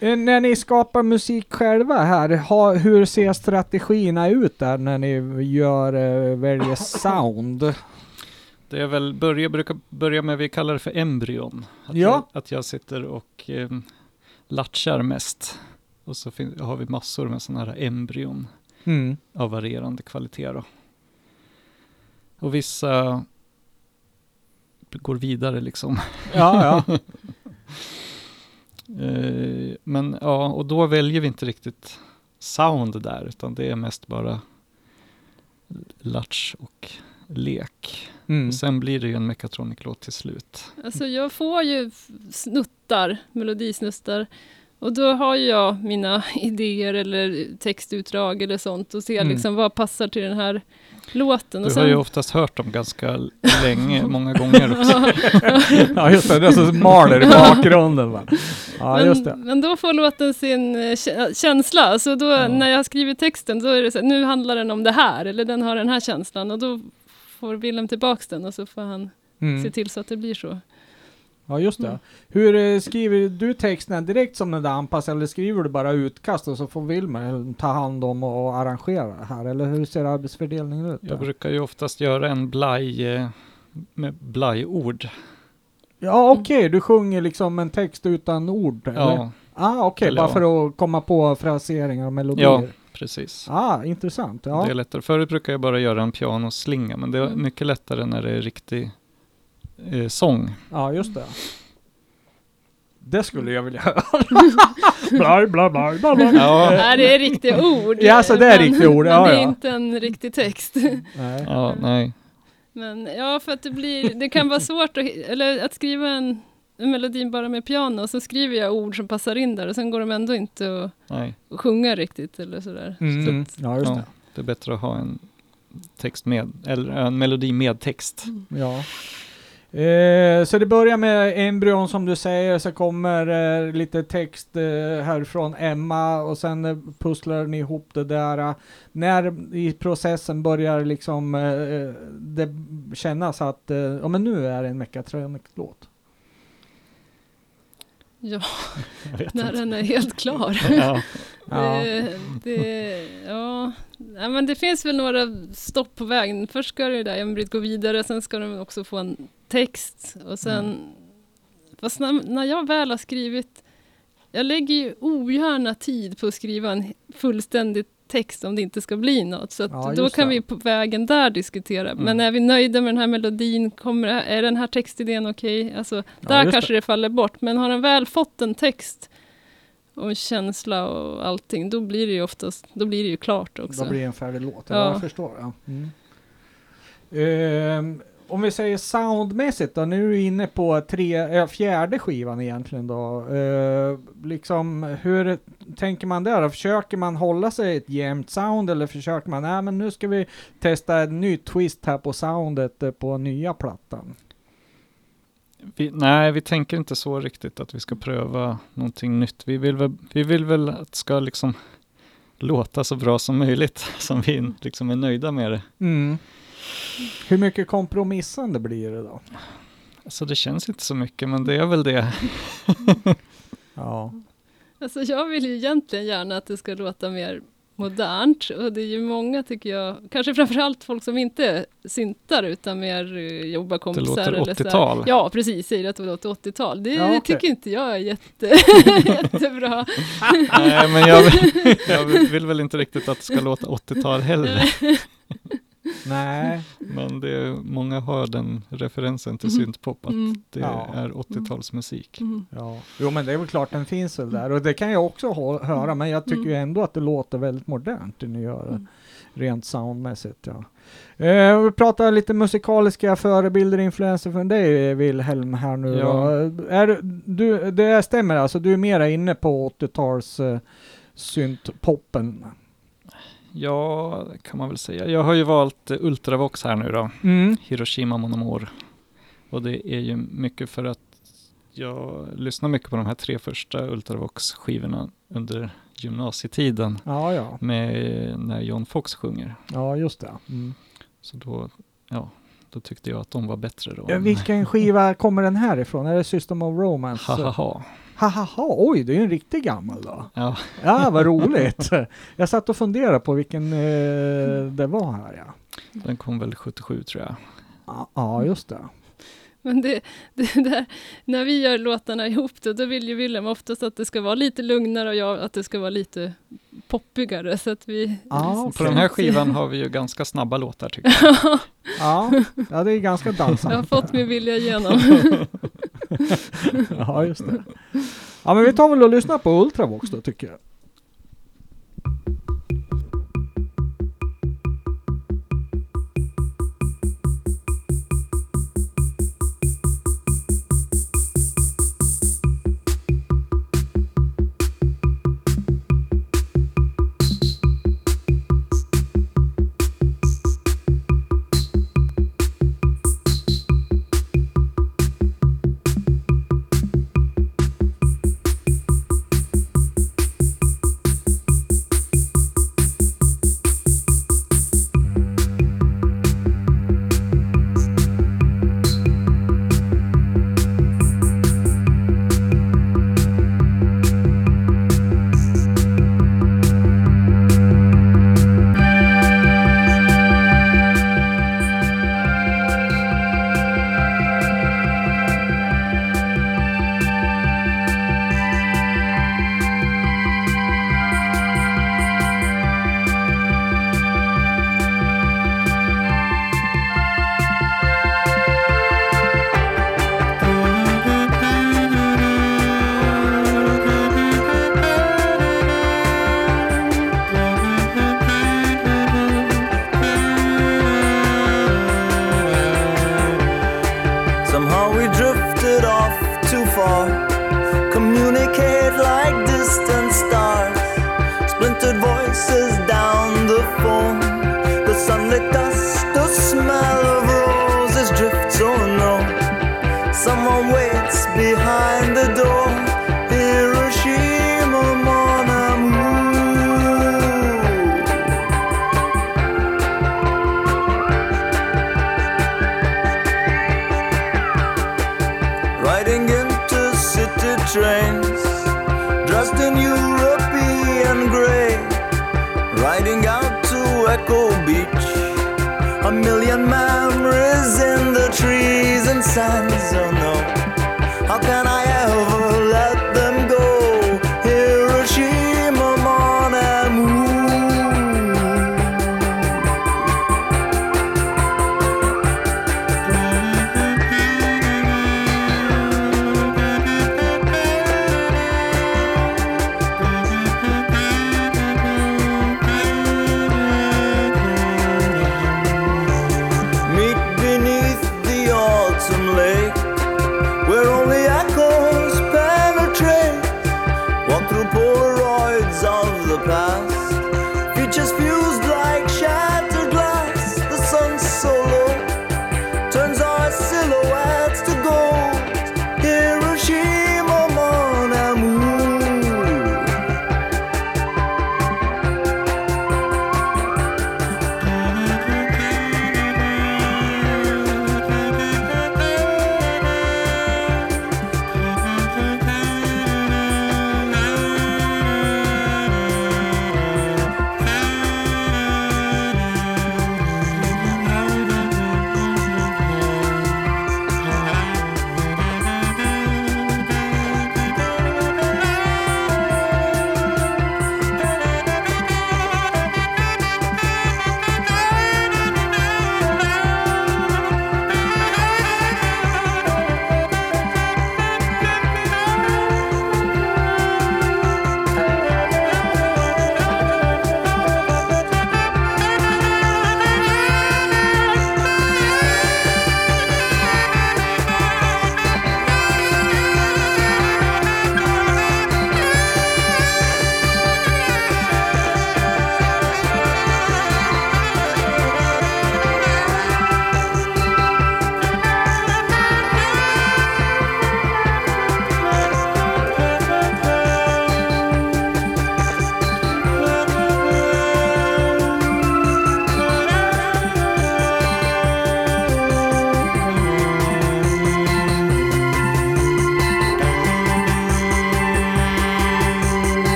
[SPEAKER 1] Eh, När ni skapar musik själva här, ha, hur ser strategierna ut där när ni gör, eh, väljer sound?
[SPEAKER 4] Det är väl, börja, brukar börja med, vi kallar det för embryon. Att,
[SPEAKER 1] Ja.
[SPEAKER 4] jag, att jag sitter och eh, latchar mest. Och så fin- har vi massor med sådana här embryon
[SPEAKER 1] Mm.
[SPEAKER 4] av varierande kvalitet då. Och vissa går vidare liksom.
[SPEAKER 1] Ja, ja.
[SPEAKER 4] Eh, men ja, och då väljer vi inte riktigt sound där, utan det är mest bara latch och lek.
[SPEAKER 1] Mm.
[SPEAKER 4] Och sen blir det ju en Mechatronic-låt till slut.
[SPEAKER 3] Alltså jag får ju snuttar, melodisnuttar. Och då har jag mina idéer eller textutdrag eller sånt och ser
[SPEAKER 1] Mm.
[SPEAKER 3] liksom vad passar till den här låten.
[SPEAKER 4] Du
[SPEAKER 3] och
[SPEAKER 4] har ju oftast hört dem ganska länge, många gånger också.
[SPEAKER 1] Ja just det, det är så maler i bakgrunden va. Ja just det.
[SPEAKER 3] men, men då får låten sin eh, kä- känsla. Så då
[SPEAKER 4] Ja.
[SPEAKER 3] när jag skriver texten, då är det så här, nu handlar den om det här, eller den har den här känslan. Och då får Willem tillbaks den och så får han se
[SPEAKER 1] Mm.
[SPEAKER 3] till så att det blir så.
[SPEAKER 1] Ja just det.
[SPEAKER 3] Mm.
[SPEAKER 1] Hur eh, skriver du texterna direkt som den där anpassar eller skriver du bara utkast och så får Wilmer ta hand om och arrangera det här? Eller hur ser arbetsfördelningen ut?
[SPEAKER 4] Jag
[SPEAKER 1] då?
[SPEAKER 4] brukar ju oftast göra en blaj eh, med blajord.
[SPEAKER 1] Ja okej, du sjunger liksom en text utan ord? Eller?
[SPEAKER 4] Ja,
[SPEAKER 1] Ah okej,
[SPEAKER 4] Eller
[SPEAKER 1] bara
[SPEAKER 4] ja.
[SPEAKER 1] för att komma på fraseringar och melodier?
[SPEAKER 4] Ja. precis.
[SPEAKER 1] Ah, intressant. Ja.
[SPEAKER 4] Det är lättare. Förut brukar jag bara göra en pianoslinga, men det är
[SPEAKER 3] Mm.
[SPEAKER 4] mycket lättare när det är riktig eh, sång.
[SPEAKER 1] Ja, just det. Det skulle jag vilja höra. bla, bla, bla, bla, bla.
[SPEAKER 4] Ja.
[SPEAKER 3] Nej, det är riktiga ord.
[SPEAKER 1] Ja, alltså, det är
[SPEAKER 3] men-
[SPEAKER 1] riktiga ord,
[SPEAKER 3] Men
[SPEAKER 1] ja,
[SPEAKER 3] det är
[SPEAKER 1] ja.
[SPEAKER 3] inte en riktig text.
[SPEAKER 1] Nej.
[SPEAKER 4] Ja, nej.
[SPEAKER 3] Men ja, för att det blir, det kan vara svårt att, eller att skriva en, en melodi bara med piano, så skriver jag ord som passar in där och sen går de ändå inte att, att sjunga riktigt eller sådär.
[SPEAKER 1] Mm.
[SPEAKER 3] Så att,
[SPEAKER 1] Ja, just
[SPEAKER 4] Ja,
[SPEAKER 1] det.
[SPEAKER 4] det är bättre att ha en text med, eller en melodi med text.
[SPEAKER 1] Ja. Eh, så det börjar med embryon som du säger, så kommer eh, lite text eh, härifrån Emma och sen eh, pusslar ni ihop det där. eh, när i processen börjar liksom eh, det kännas att eh, ja, men nu är det en Mechatronic-låt?
[SPEAKER 3] ja, när
[SPEAKER 4] inte.
[SPEAKER 3] den är helt klar.
[SPEAKER 4] Ja,
[SPEAKER 1] Ja.
[SPEAKER 3] Det, det, ja. Ja, men det finns väl några stopp på vägen. Först ska det där embryoet gå vidare, sen ska de också få en text och sen...
[SPEAKER 1] Mm.
[SPEAKER 3] Fast när, när jag väl har skrivit... Jag lägger ju ogärna tid på att skriva en fullständig text om det inte ska bli något. Så
[SPEAKER 1] Ja,
[SPEAKER 3] då kan
[SPEAKER 1] det.
[SPEAKER 3] vi på vägen där diskutera.
[SPEAKER 4] Mm.
[SPEAKER 3] Men är vi nöjda med den här melodin? Kommer, är den här textidén okej? Alltså, där
[SPEAKER 1] just
[SPEAKER 3] kanske det. faller bort. Men har den väl fått en text och känsla och allting, då blir det ju oftast, då blir det ju klart också.
[SPEAKER 1] Då blir det en färdig låt. Ja.
[SPEAKER 3] Ja.
[SPEAKER 1] Jag förstår. Ja. Mm. Ehm, om vi säger soundmässigt då, nu är du inne på tre, äh, fjärde skivan egentligen då. Uh, liksom, hur tänker man där? Försöker man hålla sig ett jämnt sound eller försöker man, nej men nu ska vi testa en ny twist här på soundet eh, på nya plattan?
[SPEAKER 4] Vi, nej, vi tänker inte så riktigt att vi ska pröva någonting nytt. Vi vill väl, vi vill väl att det ska liksom låta så bra som möjligt, som vi liksom är nöjda med det.
[SPEAKER 1] Mm. Hur mycket kompromissande blir det då?
[SPEAKER 4] Alltså det känns inte så mycket, men det är väl det.
[SPEAKER 1] Ja.
[SPEAKER 3] Alltså jag vill ju egentligen gärna att det ska låta mer modernt och det är ju många tycker jag, kanske framförallt folk som inte syntar utan mer eh, jobbar
[SPEAKER 4] Det
[SPEAKER 3] kompisar.
[SPEAKER 4] låter
[SPEAKER 3] eller sådär.
[SPEAKER 4] 80-tal.
[SPEAKER 3] Ja, precis, säger att det låter 80-tal. Det
[SPEAKER 1] Ja, okej.
[SPEAKER 3] tycker inte jag är jätte, jättebra.
[SPEAKER 4] Nej, men jag vill, jag vill väl inte riktigt att det ska låta 80-tal heller.
[SPEAKER 1] Nej.
[SPEAKER 4] Men det är, många har den referensen till
[SPEAKER 3] Mhm.
[SPEAKER 4] syntpop, att
[SPEAKER 3] Mm.
[SPEAKER 4] det
[SPEAKER 1] Ja.
[SPEAKER 4] är 80-talsmusik.
[SPEAKER 3] Mm.
[SPEAKER 1] Ja, jo men det är väl klart den finns väl där och det kan jag också hå- höra men jag tycker
[SPEAKER 3] Mm.
[SPEAKER 1] ju ändå att det låter väldigt modernt det ni gör
[SPEAKER 3] Mm.
[SPEAKER 1] rent soundmässigt. Ja. Eh, vi pratar lite musikaliska förebilder och influenser från dig Wilhelm här nu
[SPEAKER 4] Ja.
[SPEAKER 1] Är, du, det stämmer alltså, du är mera inne på 80-tals eh, syntpoppen?
[SPEAKER 4] Ja, det kan man väl säga. Jag har ju valt eh, Ultravox här nu då.
[SPEAKER 1] Mm.
[SPEAKER 4] Hiroshima Monomor. Och det är ju mycket för att jag lyssnar mycket på de här tre första Ultravox-skivorna under gymnasietiden
[SPEAKER 6] Ja, ja.
[SPEAKER 4] med när John Fox sjunger.
[SPEAKER 6] Ja, just det. Mm.
[SPEAKER 4] Så då, ja, då tyckte jag att de var bättre då.
[SPEAKER 6] Ja, vilken skiva kommer den här ifrån? Är det System of Romance?
[SPEAKER 4] Ha, ha, ha.
[SPEAKER 6] ha, ha, ha. Oj, det är ju en riktig gammal då.
[SPEAKER 4] Ja,
[SPEAKER 6] Ja, vad roligt. Jag satt och funderade på vilken eh, det var här ja.
[SPEAKER 4] den kom väl 77 tror jag.
[SPEAKER 6] Ja, Ja, just det.
[SPEAKER 3] Men det, det där, när vi gör låtarna ihop då, då vill ju Willem oftast att det ska vara lite lugnare och jag att det ska vara lite poppigare. Så att vi,
[SPEAKER 6] Ja,
[SPEAKER 4] På den här skivan har vi ju ganska snabba låtar tycker jag.
[SPEAKER 6] Ja, ja det är ganska
[SPEAKER 3] jag har
[SPEAKER 6] dansant.
[SPEAKER 3] fått min vilja igenom.
[SPEAKER 6] Ja, just det. Ja, men vi tar väl och lyssnar på Ultravox då tycker jag.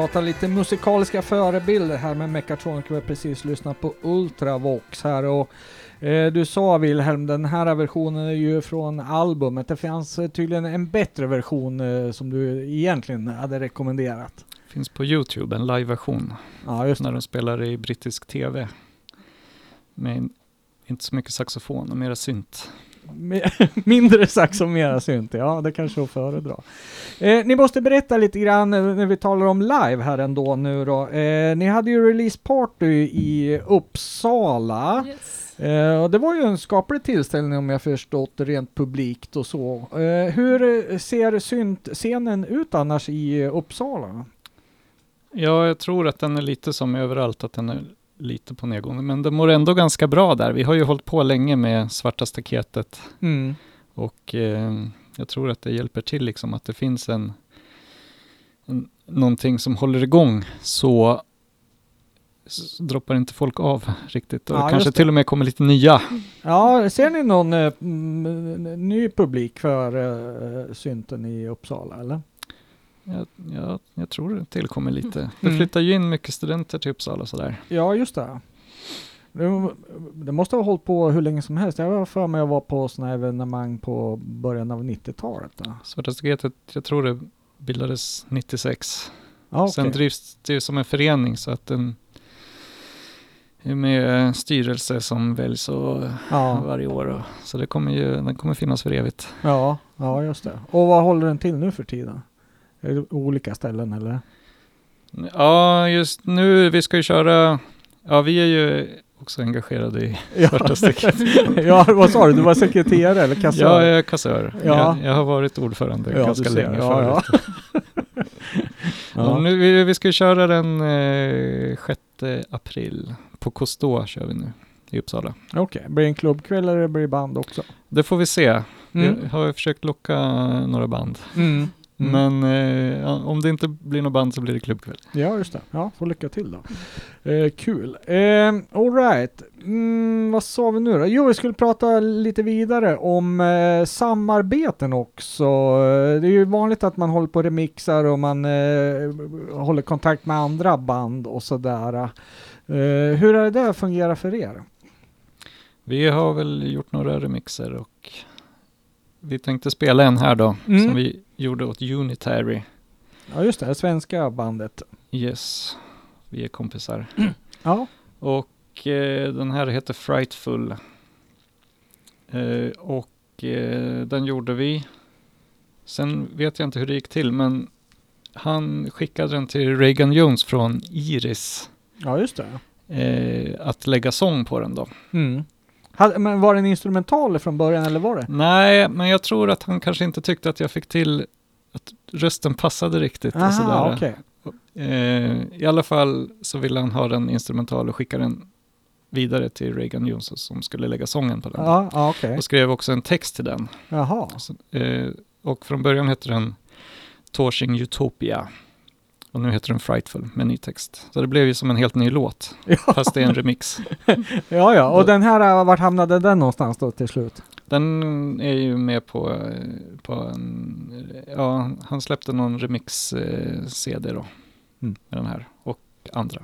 [SPEAKER 1] Pratar lite musikaliska förebilder här med Mechatronic. Vi har precis lyssnat på Ultravox här och eh, du sa Wilhelm, den här versionen är ju från albumet. Det fanns eh, tydligen en bättre version eh, som du egentligen hade rekommenderat.
[SPEAKER 4] Finns på Youtube, en live-version.
[SPEAKER 1] Ja, just
[SPEAKER 4] När de spelar i brittisk TV. Med inte så mycket saxofon och mera synt.
[SPEAKER 1] Mi- Mindre sax och mera synt, ja det kanske är att föredra. Eh, ni måste berätta lite grann eh, när vi talar om live här ändå nu då. Eh, ni hade ju release party i Uppsala.
[SPEAKER 3] Yes.
[SPEAKER 1] Eh, och det var ju en skaplig tillställning om jag förstått det rent publikt och så. Eh, hur eh, ser syntscenen ut annars i Uppsala?
[SPEAKER 4] Ja, jag tror att den är lite som överallt, att den är lite på nedgående. Men det mår ändå ganska bra där. Vi har ju hållit på länge med Svarta staketet.
[SPEAKER 1] Mm.
[SPEAKER 4] Och eh, jag tror att det hjälper till liksom att det finns en, en någonting som håller igång så s- droppar inte folk av riktigt. Och
[SPEAKER 1] Ja,
[SPEAKER 4] kanske till och med kommer lite nya.
[SPEAKER 1] Ja, ser ni någon eh, ny publik för eh, synten i Uppsala eller?
[SPEAKER 4] Jag, jag, jag tror det tillkommer lite. Det
[SPEAKER 1] Mm.
[SPEAKER 4] flyttar ju in mycket studenter till Uppsala och sådär.
[SPEAKER 1] Ja, just det. Det- Det måste ha hållit på hur länge som helst. Jag har för mig att vara på sådana evenemang på början av 90-talet. då.
[SPEAKER 4] Svarta staketet, jag tror det bildades 96.
[SPEAKER 1] Ja,
[SPEAKER 4] Sen
[SPEAKER 1] okej.
[SPEAKER 4] drivs det som en förening så att den är med styrelse som väljs och
[SPEAKER 1] ja,
[SPEAKER 4] varje år. Och, så det kommer ju, den kommer finnas för evigt.
[SPEAKER 1] ja, ja, just det. Och vad håller den till nu för tiden? Olika ställen eller?
[SPEAKER 4] Ja, just nu, vi ska ju köra, ja vi är ju också engagerade i Svarta staket.
[SPEAKER 1] ja, vad sa du? Du var sekreterare eller kassör?
[SPEAKER 4] Jag är kassör.
[SPEAKER 1] Ja.
[SPEAKER 4] Jag, jag har varit ordförande
[SPEAKER 1] Ja,
[SPEAKER 4] ganska länge
[SPEAKER 1] Ja,
[SPEAKER 4] förut.
[SPEAKER 1] Ja.
[SPEAKER 4] Nu, vi, vi ska köra den eh, 6 april. På Kostå kör vi nu i Uppsala.
[SPEAKER 1] Okej, blir det en klubbkväll eller blir det band också?
[SPEAKER 4] Det får vi se.
[SPEAKER 1] Mm.
[SPEAKER 4] Jag har försökt locka några band.
[SPEAKER 1] Mm. Mm.
[SPEAKER 4] Men eh, om det inte blir något band så blir det klubbkväll.
[SPEAKER 1] Ja, just det. Ja, får lycka till då. Eh, kul. Eh, all right. Mm, vad sa vi nu då? Jo, vi skulle prata lite vidare om eh, samarbeten också. Det är ju vanligt att man håller på remixar och man eh, håller kontakt med andra band och sådär. Eh, hur har det där fungerat för er?
[SPEAKER 4] Vi har väl gjort några remixer och vi tänkte spela en här då
[SPEAKER 1] Mm.
[SPEAKER 4] som vi gjorde åt Unitary.
[SPEAKER 1] Ja, just det. det svenska bandet.
[SPEAKER 4] Yes, vi är kompisar.
[SPEAKER 1] Ja.
[SPEAKER 4] Och eh, den här heter Frightful. Eh, och eh, den gjorde vi. Sen vet jag inte hur det gick till men han skickade den till Reagan Jones från Iris.
[SPEAKER 1] Ja, just det.
[SPEAKER 4] Eh, att lägga sång på den då.
[SPEAKER 1] Mm. Men var det en instrumental från början eller var det?
[SPEAKER 4] Nej, men jag tror att han kanske inte tyckte att jag fick till att rösten passade riktigt. och
[SPEAKER 1] Aha,
[SPEAKER 4] sådär.
[SPEAKER 1] okej.
[SPEAKER 4] Eh, I alla fall så ville han ha den instrumental och skicka den vidare till Reagan Jones som skulle lägga sången på den.
[SPEAKER 1] Ja, okej.
[SPEAKER 4] Och skrev också en text till den.
[SPEAKER 1] Jaha.
[SPEAKER 4] Så, eh, och från början hette den Torching Utopia. Och nu heter den Frightful med ny text. Så det blev ju som en helt ny låt,
[SPEAKER 1] Ja,
[SPEAKER 4] fast det är en remix.
[SPEAKER 1] ja, ja. Och den här, eh, vart hamnade den någonstans då till slut?
[SPEAKER 4] Den är ju med på, eh, på en, ja, han släppte någon remix-CD då.
[SPEAKER 1] Mm.
[SPEAKER 4] Med den här och andra.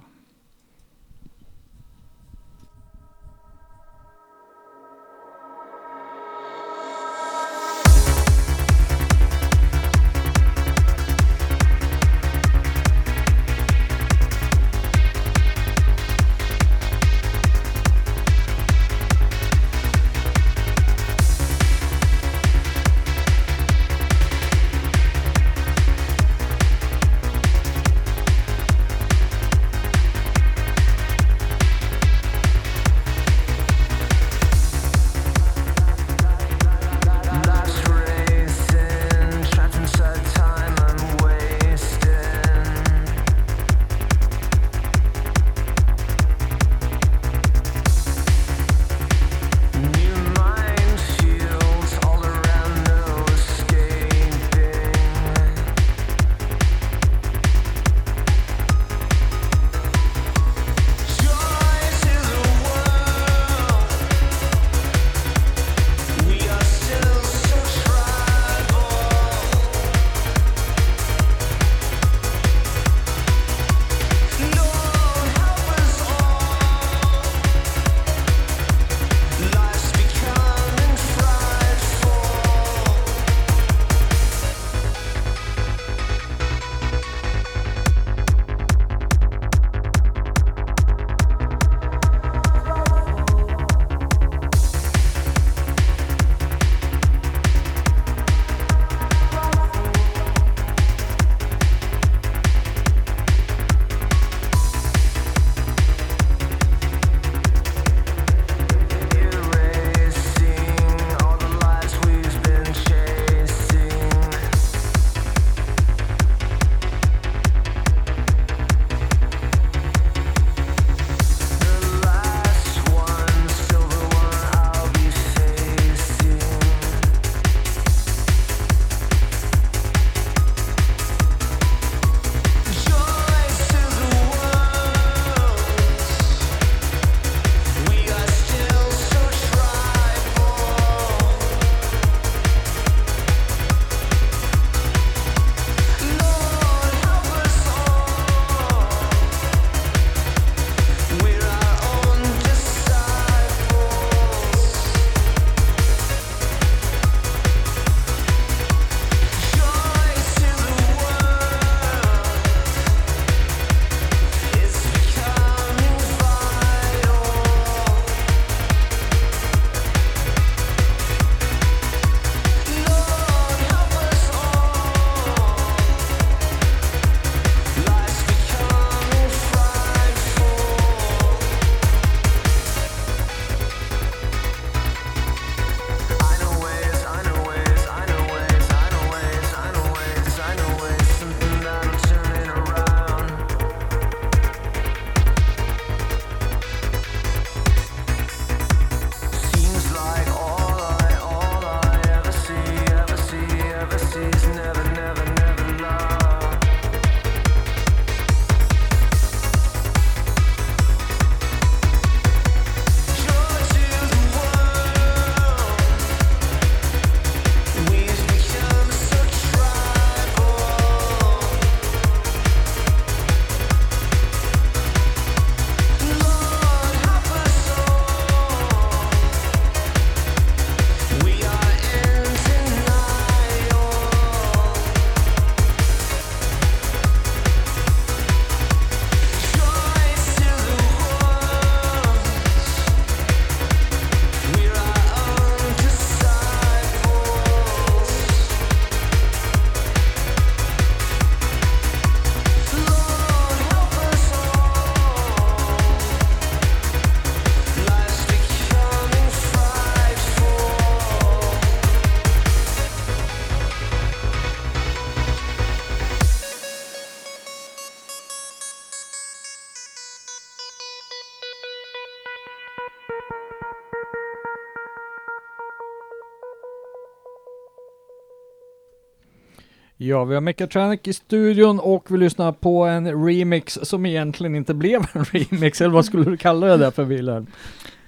[SPEAKER 1] Ja, vi har Mechatronic i studion och vi lyssnar på en remix som egentligen inte blev en remix, eller vad skulle du kalla det där för Wilhelm?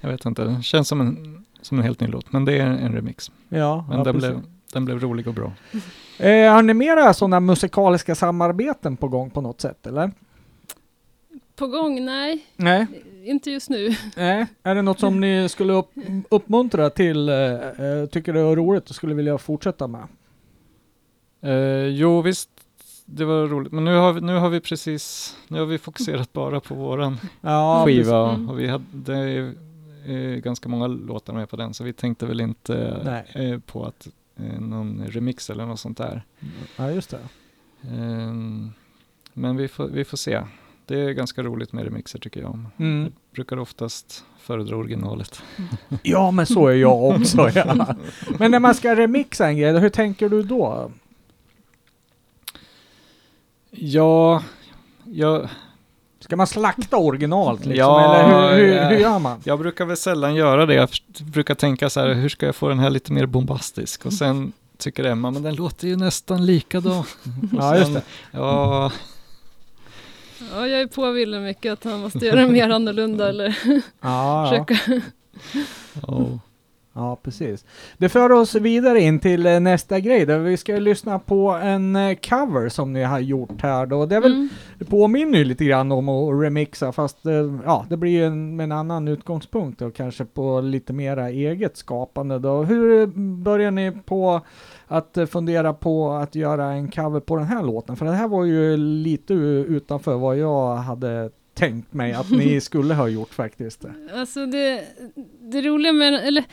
[SPEAKER 4] Jag vet inte, det känns som en, som en helt ny låt, men det är en remix.
[SPEAKER 1] Ja,
[SPEAKER 4] Men
[SPEAKER 1] ja,
[SPEAKER 4] den,
[SPEAKER 1] precis.
[SPEAKER 4] blev, den blev rolig och bra.
[SPEAKER 1] Eh, har ni mera sådana musikaliska samarbeten på gång på något sätt, eller?
[SPEAKER 3] På gång? Nej,
[SPEAKER 1] Nej.
[SPEAKER 3] inte just nu.
[SPEAKER 1] Nej. Är det något som ni skulle upp, uppmuntra till, eh, eh, tycker det är roligt och skulle vilja fortsätta med?
[SPEAKER 4] Eh, jo, visst, det var roligt. Men nu har vi, nu har vi precis, nu har vi fokuserat bara på våran
[SPEAKER 1] Ja,
[SPEAKER 4] skiva
[SPEAKER 3] Mm.
[SPEAKER 4] och vi hade det är, ganska många låtar med på den, så vi tänkte väl inte
[SPEAKER 1] Nej.
[SPEAKER 4] eh, på att eh, någon remix eller något sånt där.
[SPEAKER 1] Ja, just det.
[SPEAKER 4] Ehm, men vi får, vi får se. Det är ganska roligt med remixer tycker jag.
[SPEAKER 1] Mm.
[SPEAKER 4] Jag brukar oftast föredra originalet.
[SPEAKER 1] Ja, men så är jag också. Ja. Men när man ska remixa en grej, hur tänker du då?
[SPEAKER 4] Ja, jag,
[SPEAKER 1] Ska man slakta originalt liksom?
[SPEAKER 4] Ja,
[SPEAKER 1] eller hur, hur,
[SPEAKER 4] ja.
[SPEAKER 1] hur gör man?
[SPEAKER 4] jag brukar väl sällan göra det. Jag brukar tänka så här, hur ska jag få den här lite mer bombastisk? Och sen tycker Emma, men den låter ju nästan likadan.
[SPEAKER 1] Ja, just det.
[SPEAKER 4] Ja,
[SPEAKER 3] Ja, jag är på Wille mycket att han måste göra mer annorlunda eller
[SPEAKER 1] Ja, ja.
[SPEAKER 3] försöka.
[SPEAKER 4] ja.
[SPEAKER 1] Ja, precis. Det för oss vidare in till eh, nästa grej där vi ska lyssna på en eh, cover som ni har gjort här då. Det är väl
[SPEAKER 3] Mm.
[SPEAKER 1] Påminner ju lite grann om att remixa fast eh, ja, det blir ju en, en annan utgångspunkt och kanske på lite mera eget skapande då. Hur börjar ni på att fundera på att göra en cover på den här låten? För det här var ju lite utanför vad jag hade tänkt mig att ni skulle ha gjort faktiskt.
[SPEAKER 3] Alltså det, det roliga med, eller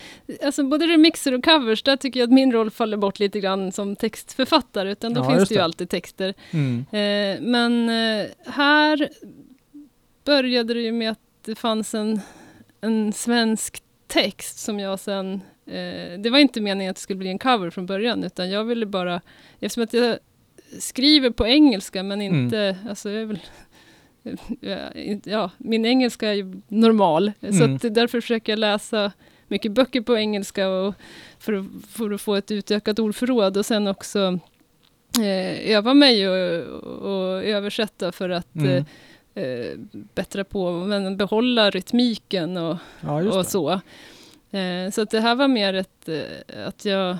[SPEAKER 3] alltså både remixer och covers, där tycker jag att min roll faller bort lite grann som textförfattare, utan då
[SPEAKER 1] Ja,
[SPEAKER 3] finns det ju alltid texter.
[SPEAKER 1] Mm.
[SPEAKER 3] Eh, men eh, här började det ju med att det fanns en, en svensk text som jag sen... Eh, det var inte meningen att det skulle bli en cover från början, utan jag ville bara... Eftersom att jag skriver på engelska, men
[SPEAKER 1] Mm.
[SPEAKER 3] inte... Alltså jag är väl, ja, inte- ja, min engelska är ju normal, så
[SPEAKER 1] Mm.
[SPEAKER 3] att därför försöker jag läsa mycket böcker på engelska och för, för att få ett utökat ordförråd och sen också eh, öva mig och, och översätta för att
[SPEAKER 1] Mm.
[SPEAKER 3] eh, eh, bättra på, men behålla rytmiken och,
[SPEAKER 1] Ja,
[SPEAKER 3] och så. Eh, så att det här var mer ett, eh, att jag,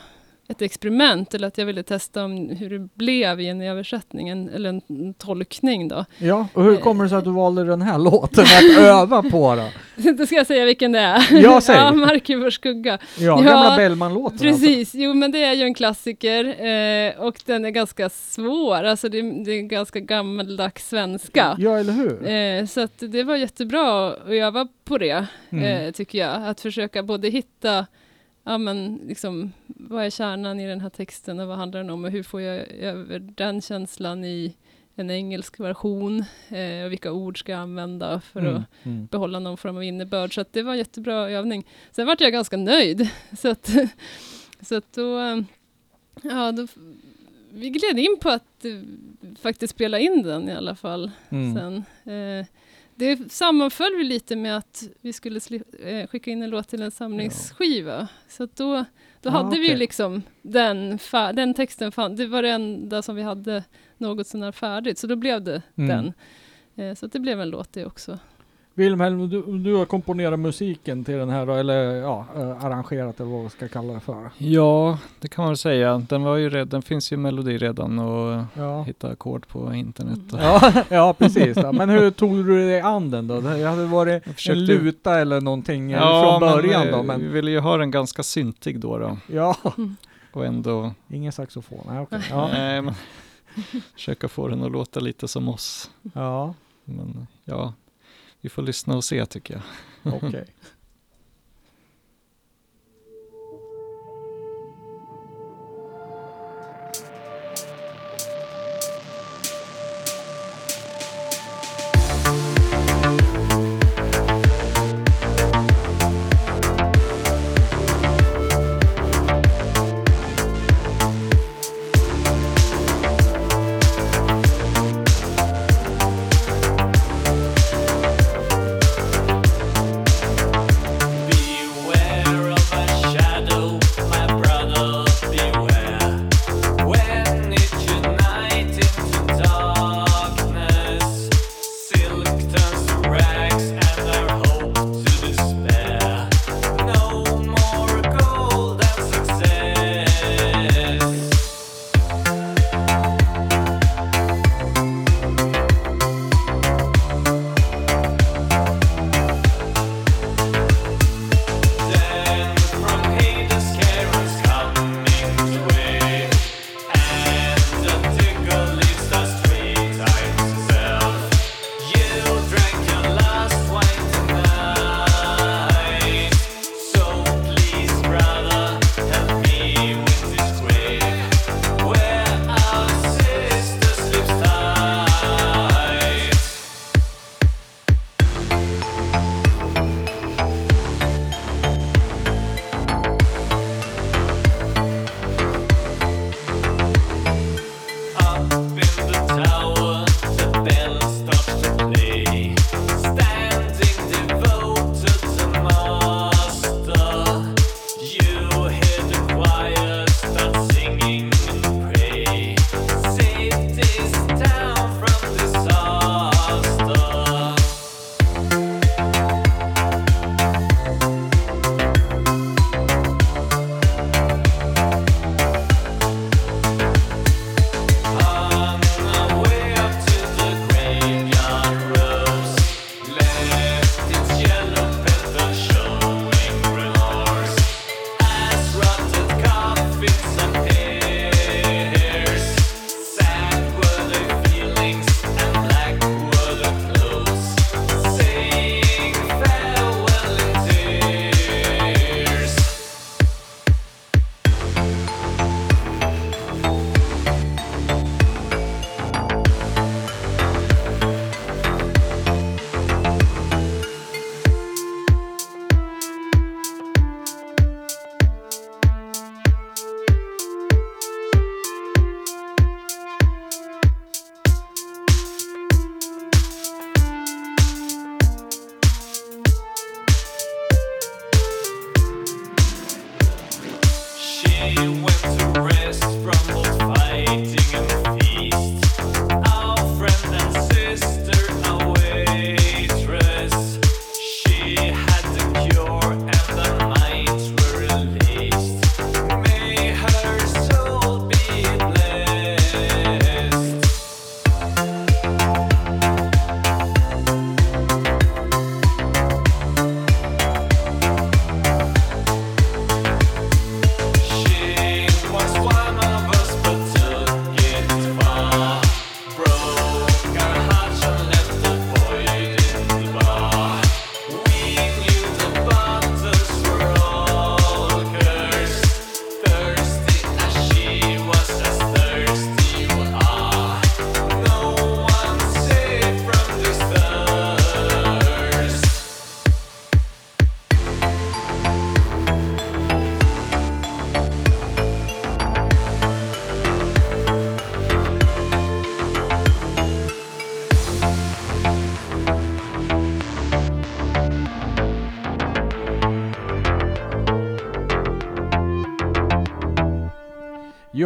[SPEAKER 3] ett experiment, eller att jag ville testa om hur det blev i en översättning, en, eller en, tolkning då.
[SPEAKER 1] Ja, och hur kommer det sig att du valde den här låten att öva på då?
[SPEAKER 3] då ska jag säga vilken det är.
[SPEAKER 1] Ja, säg.
[SPEAKER 3] ja, Mark i vår skugga.
[SPEAKER 1] Ja,
[SPEAKER 3] Ja,
[SPEAKER 1] gamla Bellman-låten alltså.
[SPEAKER 3] Precis, jo men det är ju en klassiker eh, och den är ganska svår, alltså det, det är ganska gammaldags svenska.
[SPEAKER 1] Ja, eller hur?
[SPEAKER 3] Eh, så att det var jättebra att öva på det,
[SPEAKER 1] Mm.
[SPEAKER 3] eh, tycker jag. Att försöka både hitta, ja men liksom, vad är kärnan i den här texten och vad handlar den om och hur får jag över den känslan i en engelsk version eh, och vilka ord ska jag använda för
[SPEAKER 1] Mm,
[SPEAKER 3] att
[SPEAKER 1] mm.
[SPEAKER 3] behålla någon form av innebörd. Så att det var en jättebra övning. Sen vart jag ganska nöjd. Så att, så att då, ja, då, vi gled in på att eh, faktiskt spela in den i alla fall
[SPEAKER 1] Mm.
[SPEAKER 3] sen. Eh, det sammanföll lite med att vi skulle eh, skicka in en låt till en samlingsskiva. Så att då, då
[SPEAKER 1] Ah,
[SPEAKER 3] hade vi ju
[SPEAKER 1] okej.
[SPEAKER 3] liksom den, den texten, fan, det var det enda som vi hade något sånär färdigt, så då blev det
[SPEAKER 1] Mm.
[SPEAKER 3] den. Eh, så det blev en låt det också.
[SPEAKER 1] Wilhelm, du, du har komponerat musiken till den här då, eller ja, eh, arrangerat eller vad vi ska kalla det för.
[SPEAKER 4] ja, det kan man väl säga. Den, var ju red, den finns ju melodi redan och
[SPEAKER 1] Ja,
[SPEAKER 4] hitta ackord på internet.
[SPEAKER 1] Ja, ja precis. Ja. Men hur tog du dig an den då? Det hade varit
[SPEAKER 4] försökte-
[SPEAKER 1] en luta eller någonting eh, från början
[SPEAKER 4] men,
[SPEAKER 1] då, men
[SPEAKER 4] vi ville ju ha den ganska syntig då. då
[SPEAKER 1] ja,
[SPEAKER 4] och ändå
[SPEAKER 1] ingen saxofon. Nej, okej. Ja,
[SPEAKER 4] nej, men, försöka få den att låta lite som oss.
[SPEAKER 1] ja,
[SPEAKER 4] Men ja, vi får lyssna och se tycker jag.
[SPEAKER 1] okej.
[SPEAKER 5] Thank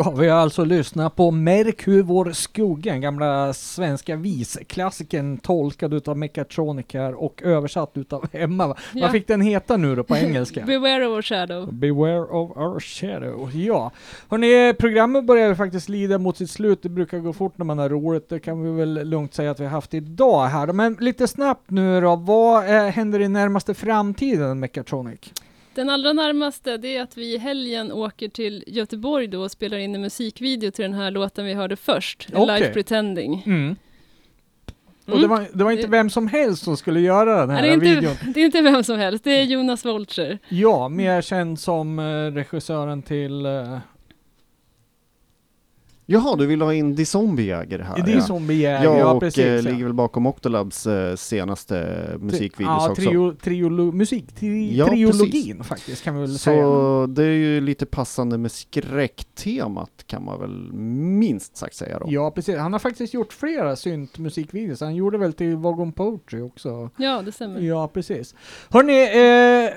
[SPEAKER 1] Ja, vi har alltså lyssnat på Märk hur vår skugga, gamla svenska visklassikern tolkad utav Mechatronic här och översatt utav Emma. va?
[SPEAKER 3] Ja.
[SPEAKER 1] Vad fick den heta nu då på engelska?
[SPEAKER 3] Beware of our shadow.
[SPEAKER 1] Beware of our shadow. Ja, hörni, programmet börjar faktiskt lida mot sitt slut. Det brukar gå fort när man har roligt. Det kan vi väl lugnt säga att vi har haft idag här. Men lite snabbt nu då, vad eh, händer i närmaste framtiden Mechatronic?
[SPEAKER 3] Den allra närmaste det är att vi i helgen åker till Göteborg då och spelar in en musikvideo till den här låten vi hörde först,
[SPEAKER 1] Okej.
[SPEAKER 3] Life Pretending.
[SPEAKER 1] Mm. Och
[SPEAKER 3] Mm.
[SPEAKER 1] det var, det var inte
[SPEAKER 3] Det-
[SPEAKER 1] vem som helst som skulle göra den här
[SPEAKER 3] Nej, det, är
[SPEAKER 1] videon.
[SPEAKER 3] inte, det är inte vem som helst, det är Jonas Wolter.
[SPEAKER 1] Ja, mer känd som eh, regissören till uh,
[SPEAKER 2] Jaha, du vill ha in Die Zombiejäger här?
[SPEAKER 1] Det är
[SPEAKER 2] ja.
[SPEAKER 1] Zombiejäger,
[SPEAKER 2] Ja,
[SPEAKER 1] ja,
[SPEAKER 2] och
[SPEAKER 1] precis.
[SPEAKER 2] eh,
[SPEAKER 1] ja.
[SPEAKER 2] ligger väl bakom Octolabs eh, senaste musikvideos
[SPEAKER 1] ja,
[SPEAKER 2] också.
[SPEAKER 1] trio, triolo, musik, tri,
[SPEAKER 2] Ja,
[SPEAKER 1] triologin faktiskt kan vi väl säga.
[SPEAKER 2] Så det är ju lite passande med skräcktemat kan man väl minst sagt säga då.
[SPEAKER 1] Ja, precis. Han har faktiskt gjort flera syntmusikvideos. Han gjorde väl till Vagon Poetry också.
[SPEAKER 3] Ja, det stämmer.
[SPEAKER 1] Ja, precis. Hörni, eh,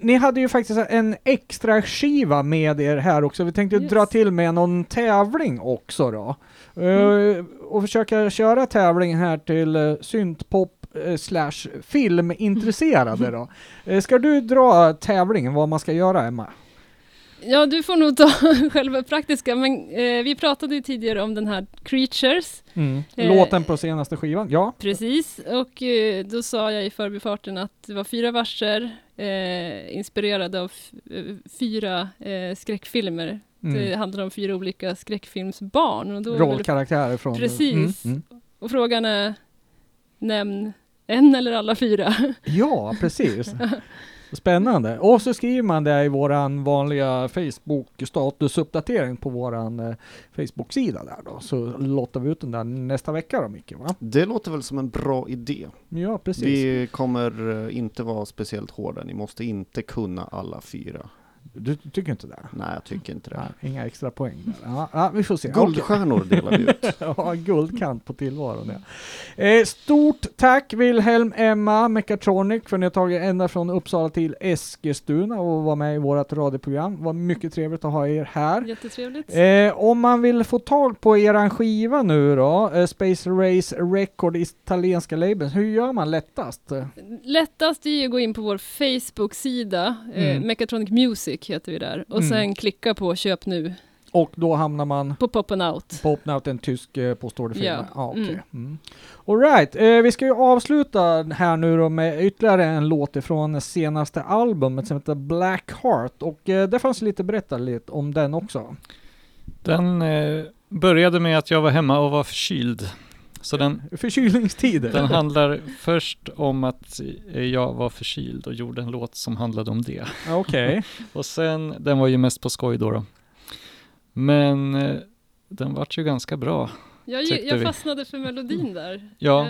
[SPEAKER 1] ni hade ju faktiskt en extra skiva med er här också. Vi tänkte
[SPEAKER 3] Yes.
[SPEAKER 1] dra till med någon tävling också då. Eh, och försöka köra tävlingen här till uh, syntpop eh, slash filmintresserade då. Eh, ska du dra tävlingen vad man ska göra, Emma?
[SPEAKER 3] Ja, du får nog ta själva praktiska, men eh, vi pratade ju tidigare om den här Creatures,
[SPEAKER 1] Mm.
[SPEAKER 3] Eh,
[SPEAKER 1] Låten på senaste skivan? Ja.
[SPEAKER 3] precis, och eh, då sa jag i förbifarten att det var fyra verser eh, inspirerade av eh, fyra eh, skräckfilmer.
[SPEAKER 1] Mm.
[SPEAKER 3] Det handlar om fyra olika skräckfilmsbarn. Och, då
[SPEAKER 1] Rollkaraktärer från...
[SPEAKER 3] Precis.
[SPEAKER 1] Mm. Mm.
[SPEAKER 3] och frågan är, nämn en eller alla fyra.
[SPEAKER 1] Ja, precis. Spännande. Och så skriver man det i våran vanliga Facebook-statusuppdatering på våran eh, Facebook-sida där då. Så lottar vi ut den där nästa vecka då, Micke, va?
[SPEAKER 2] Det låter väl som en bra idé.
[SPEAKER 1] Ja, precis.
[SPEAKER 2] Vi kommer eh, inte vara speciellt hårda, ni måste inte kunna alla fyra.
[SPEAKER 1] Du, tycker inte det?
[SPEAKER 2] Nej, jag tycker inte det.
[SPEAKER 1] Nej, inga extra poäng där. Ja, ja, vi får se.
[SPEAKER 2] Guldstjärnor delar vi ut.
[SPEAKER 1] Ja, guldkant på tillvaron ja. eh, Stort tack Wilhelm, Emma, Mechatronic för att ni har tagit ända från Uppsala till Eskilstuna och var med i vårt radioprogram. Det var mycket trevligt att ha er här.
[SPEAKER 3] Jättetrevligt.
[SPEAKER 1] Eh, om man vill få tag på eran skiva nu då, eh, Space Race Record, italienska labeln, hur gör man lättast?
[SPEAKER 3] Lättast är ju att gå in på vår Facebook-sida, eh,
[SPEAKER 1] Mm.
[SPEAKER 3] Mechatronic Music heter vi där, och
[SPEAKER 1] Mm.
[SPEAKER 3] sen klicka på köp nu
[SPEAKER 1] Och då hamnar man
[SPEAKER 3] på Pop and Out.
[SPEAKER 1] på Open Out, en tysk eh, postorderfirma?
[SPEAKER 3] Ja.
[SPEAKER 1] Ja, okej.
[SPEAKER 3] Mm.
[SPEAKER 1] Mm. All right. eh, vi ska ju avsluta här nu då med ytterligare en låt ifrån senaste albumet som heter Black Heart och eh, det fanns lite berätta lite om den också.
[SPEAKER 4] Den eh, började med att jag var hemma och var förkyld. Så den,
[SPEAKER 1] Förkylningstider.
[SPEAKER 4] den handlar först om att eh, jag var förkyld och gjorde en låt som handlade om det.
[SPEAKER 1] Ja, Okej.
[SPEAKER 4] Och sen, den var ju mest på skoj då. då. Men eh, den vart ju ganska bra.
[SPEAKER 3] Jag, jag fastnade för melodin där.
[SPEAKER 4] Ja.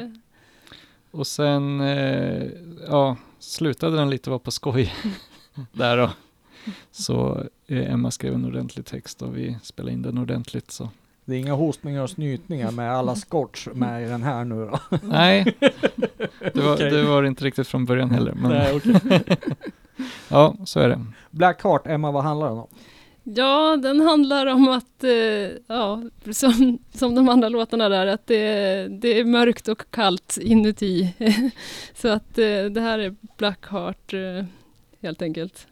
[SPEAKER 4] Och sen, eh, ja, slutade den lite vara på skoj där då. Så eh, Emma skrev en ordentlig text och vi spelade in den ordentligt så.
[SPEAKER 1] Det är inga hostningar och snytningar med alla scotch med i den här nu då.
[SPEAKER 4] Nej, det var,
[SPEAKER 1] Okej.
[SPEAKER 4] det var inte riktigt från början heller. Men
[SPEAKER 1] Nej, okej.
[SPEAKER 4] ja, så är det.
[SPEAKER 1] Black Heart, Emma, vad handlar den om?
[SPEAKER 3] Ja, den handlar om att, eh, ja, som, som de andra låtarna där, att det, det är mörkt och kallt inuti. Så att eh, det här är Blackheart eh, helt enkelt.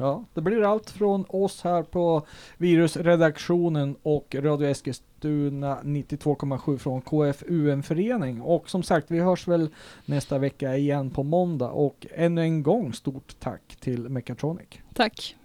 [SPEAKER 1] Ja, det blir allt från oss här på Virusredaktionen och Radio Eskilstuna 92,7 från KFUM-förening. Och som sagt, vi hörs väl nästa vecka igen på måndag. Och ännu en gång stort tack till Mechatronic.
[SPEAKER 3] Tack!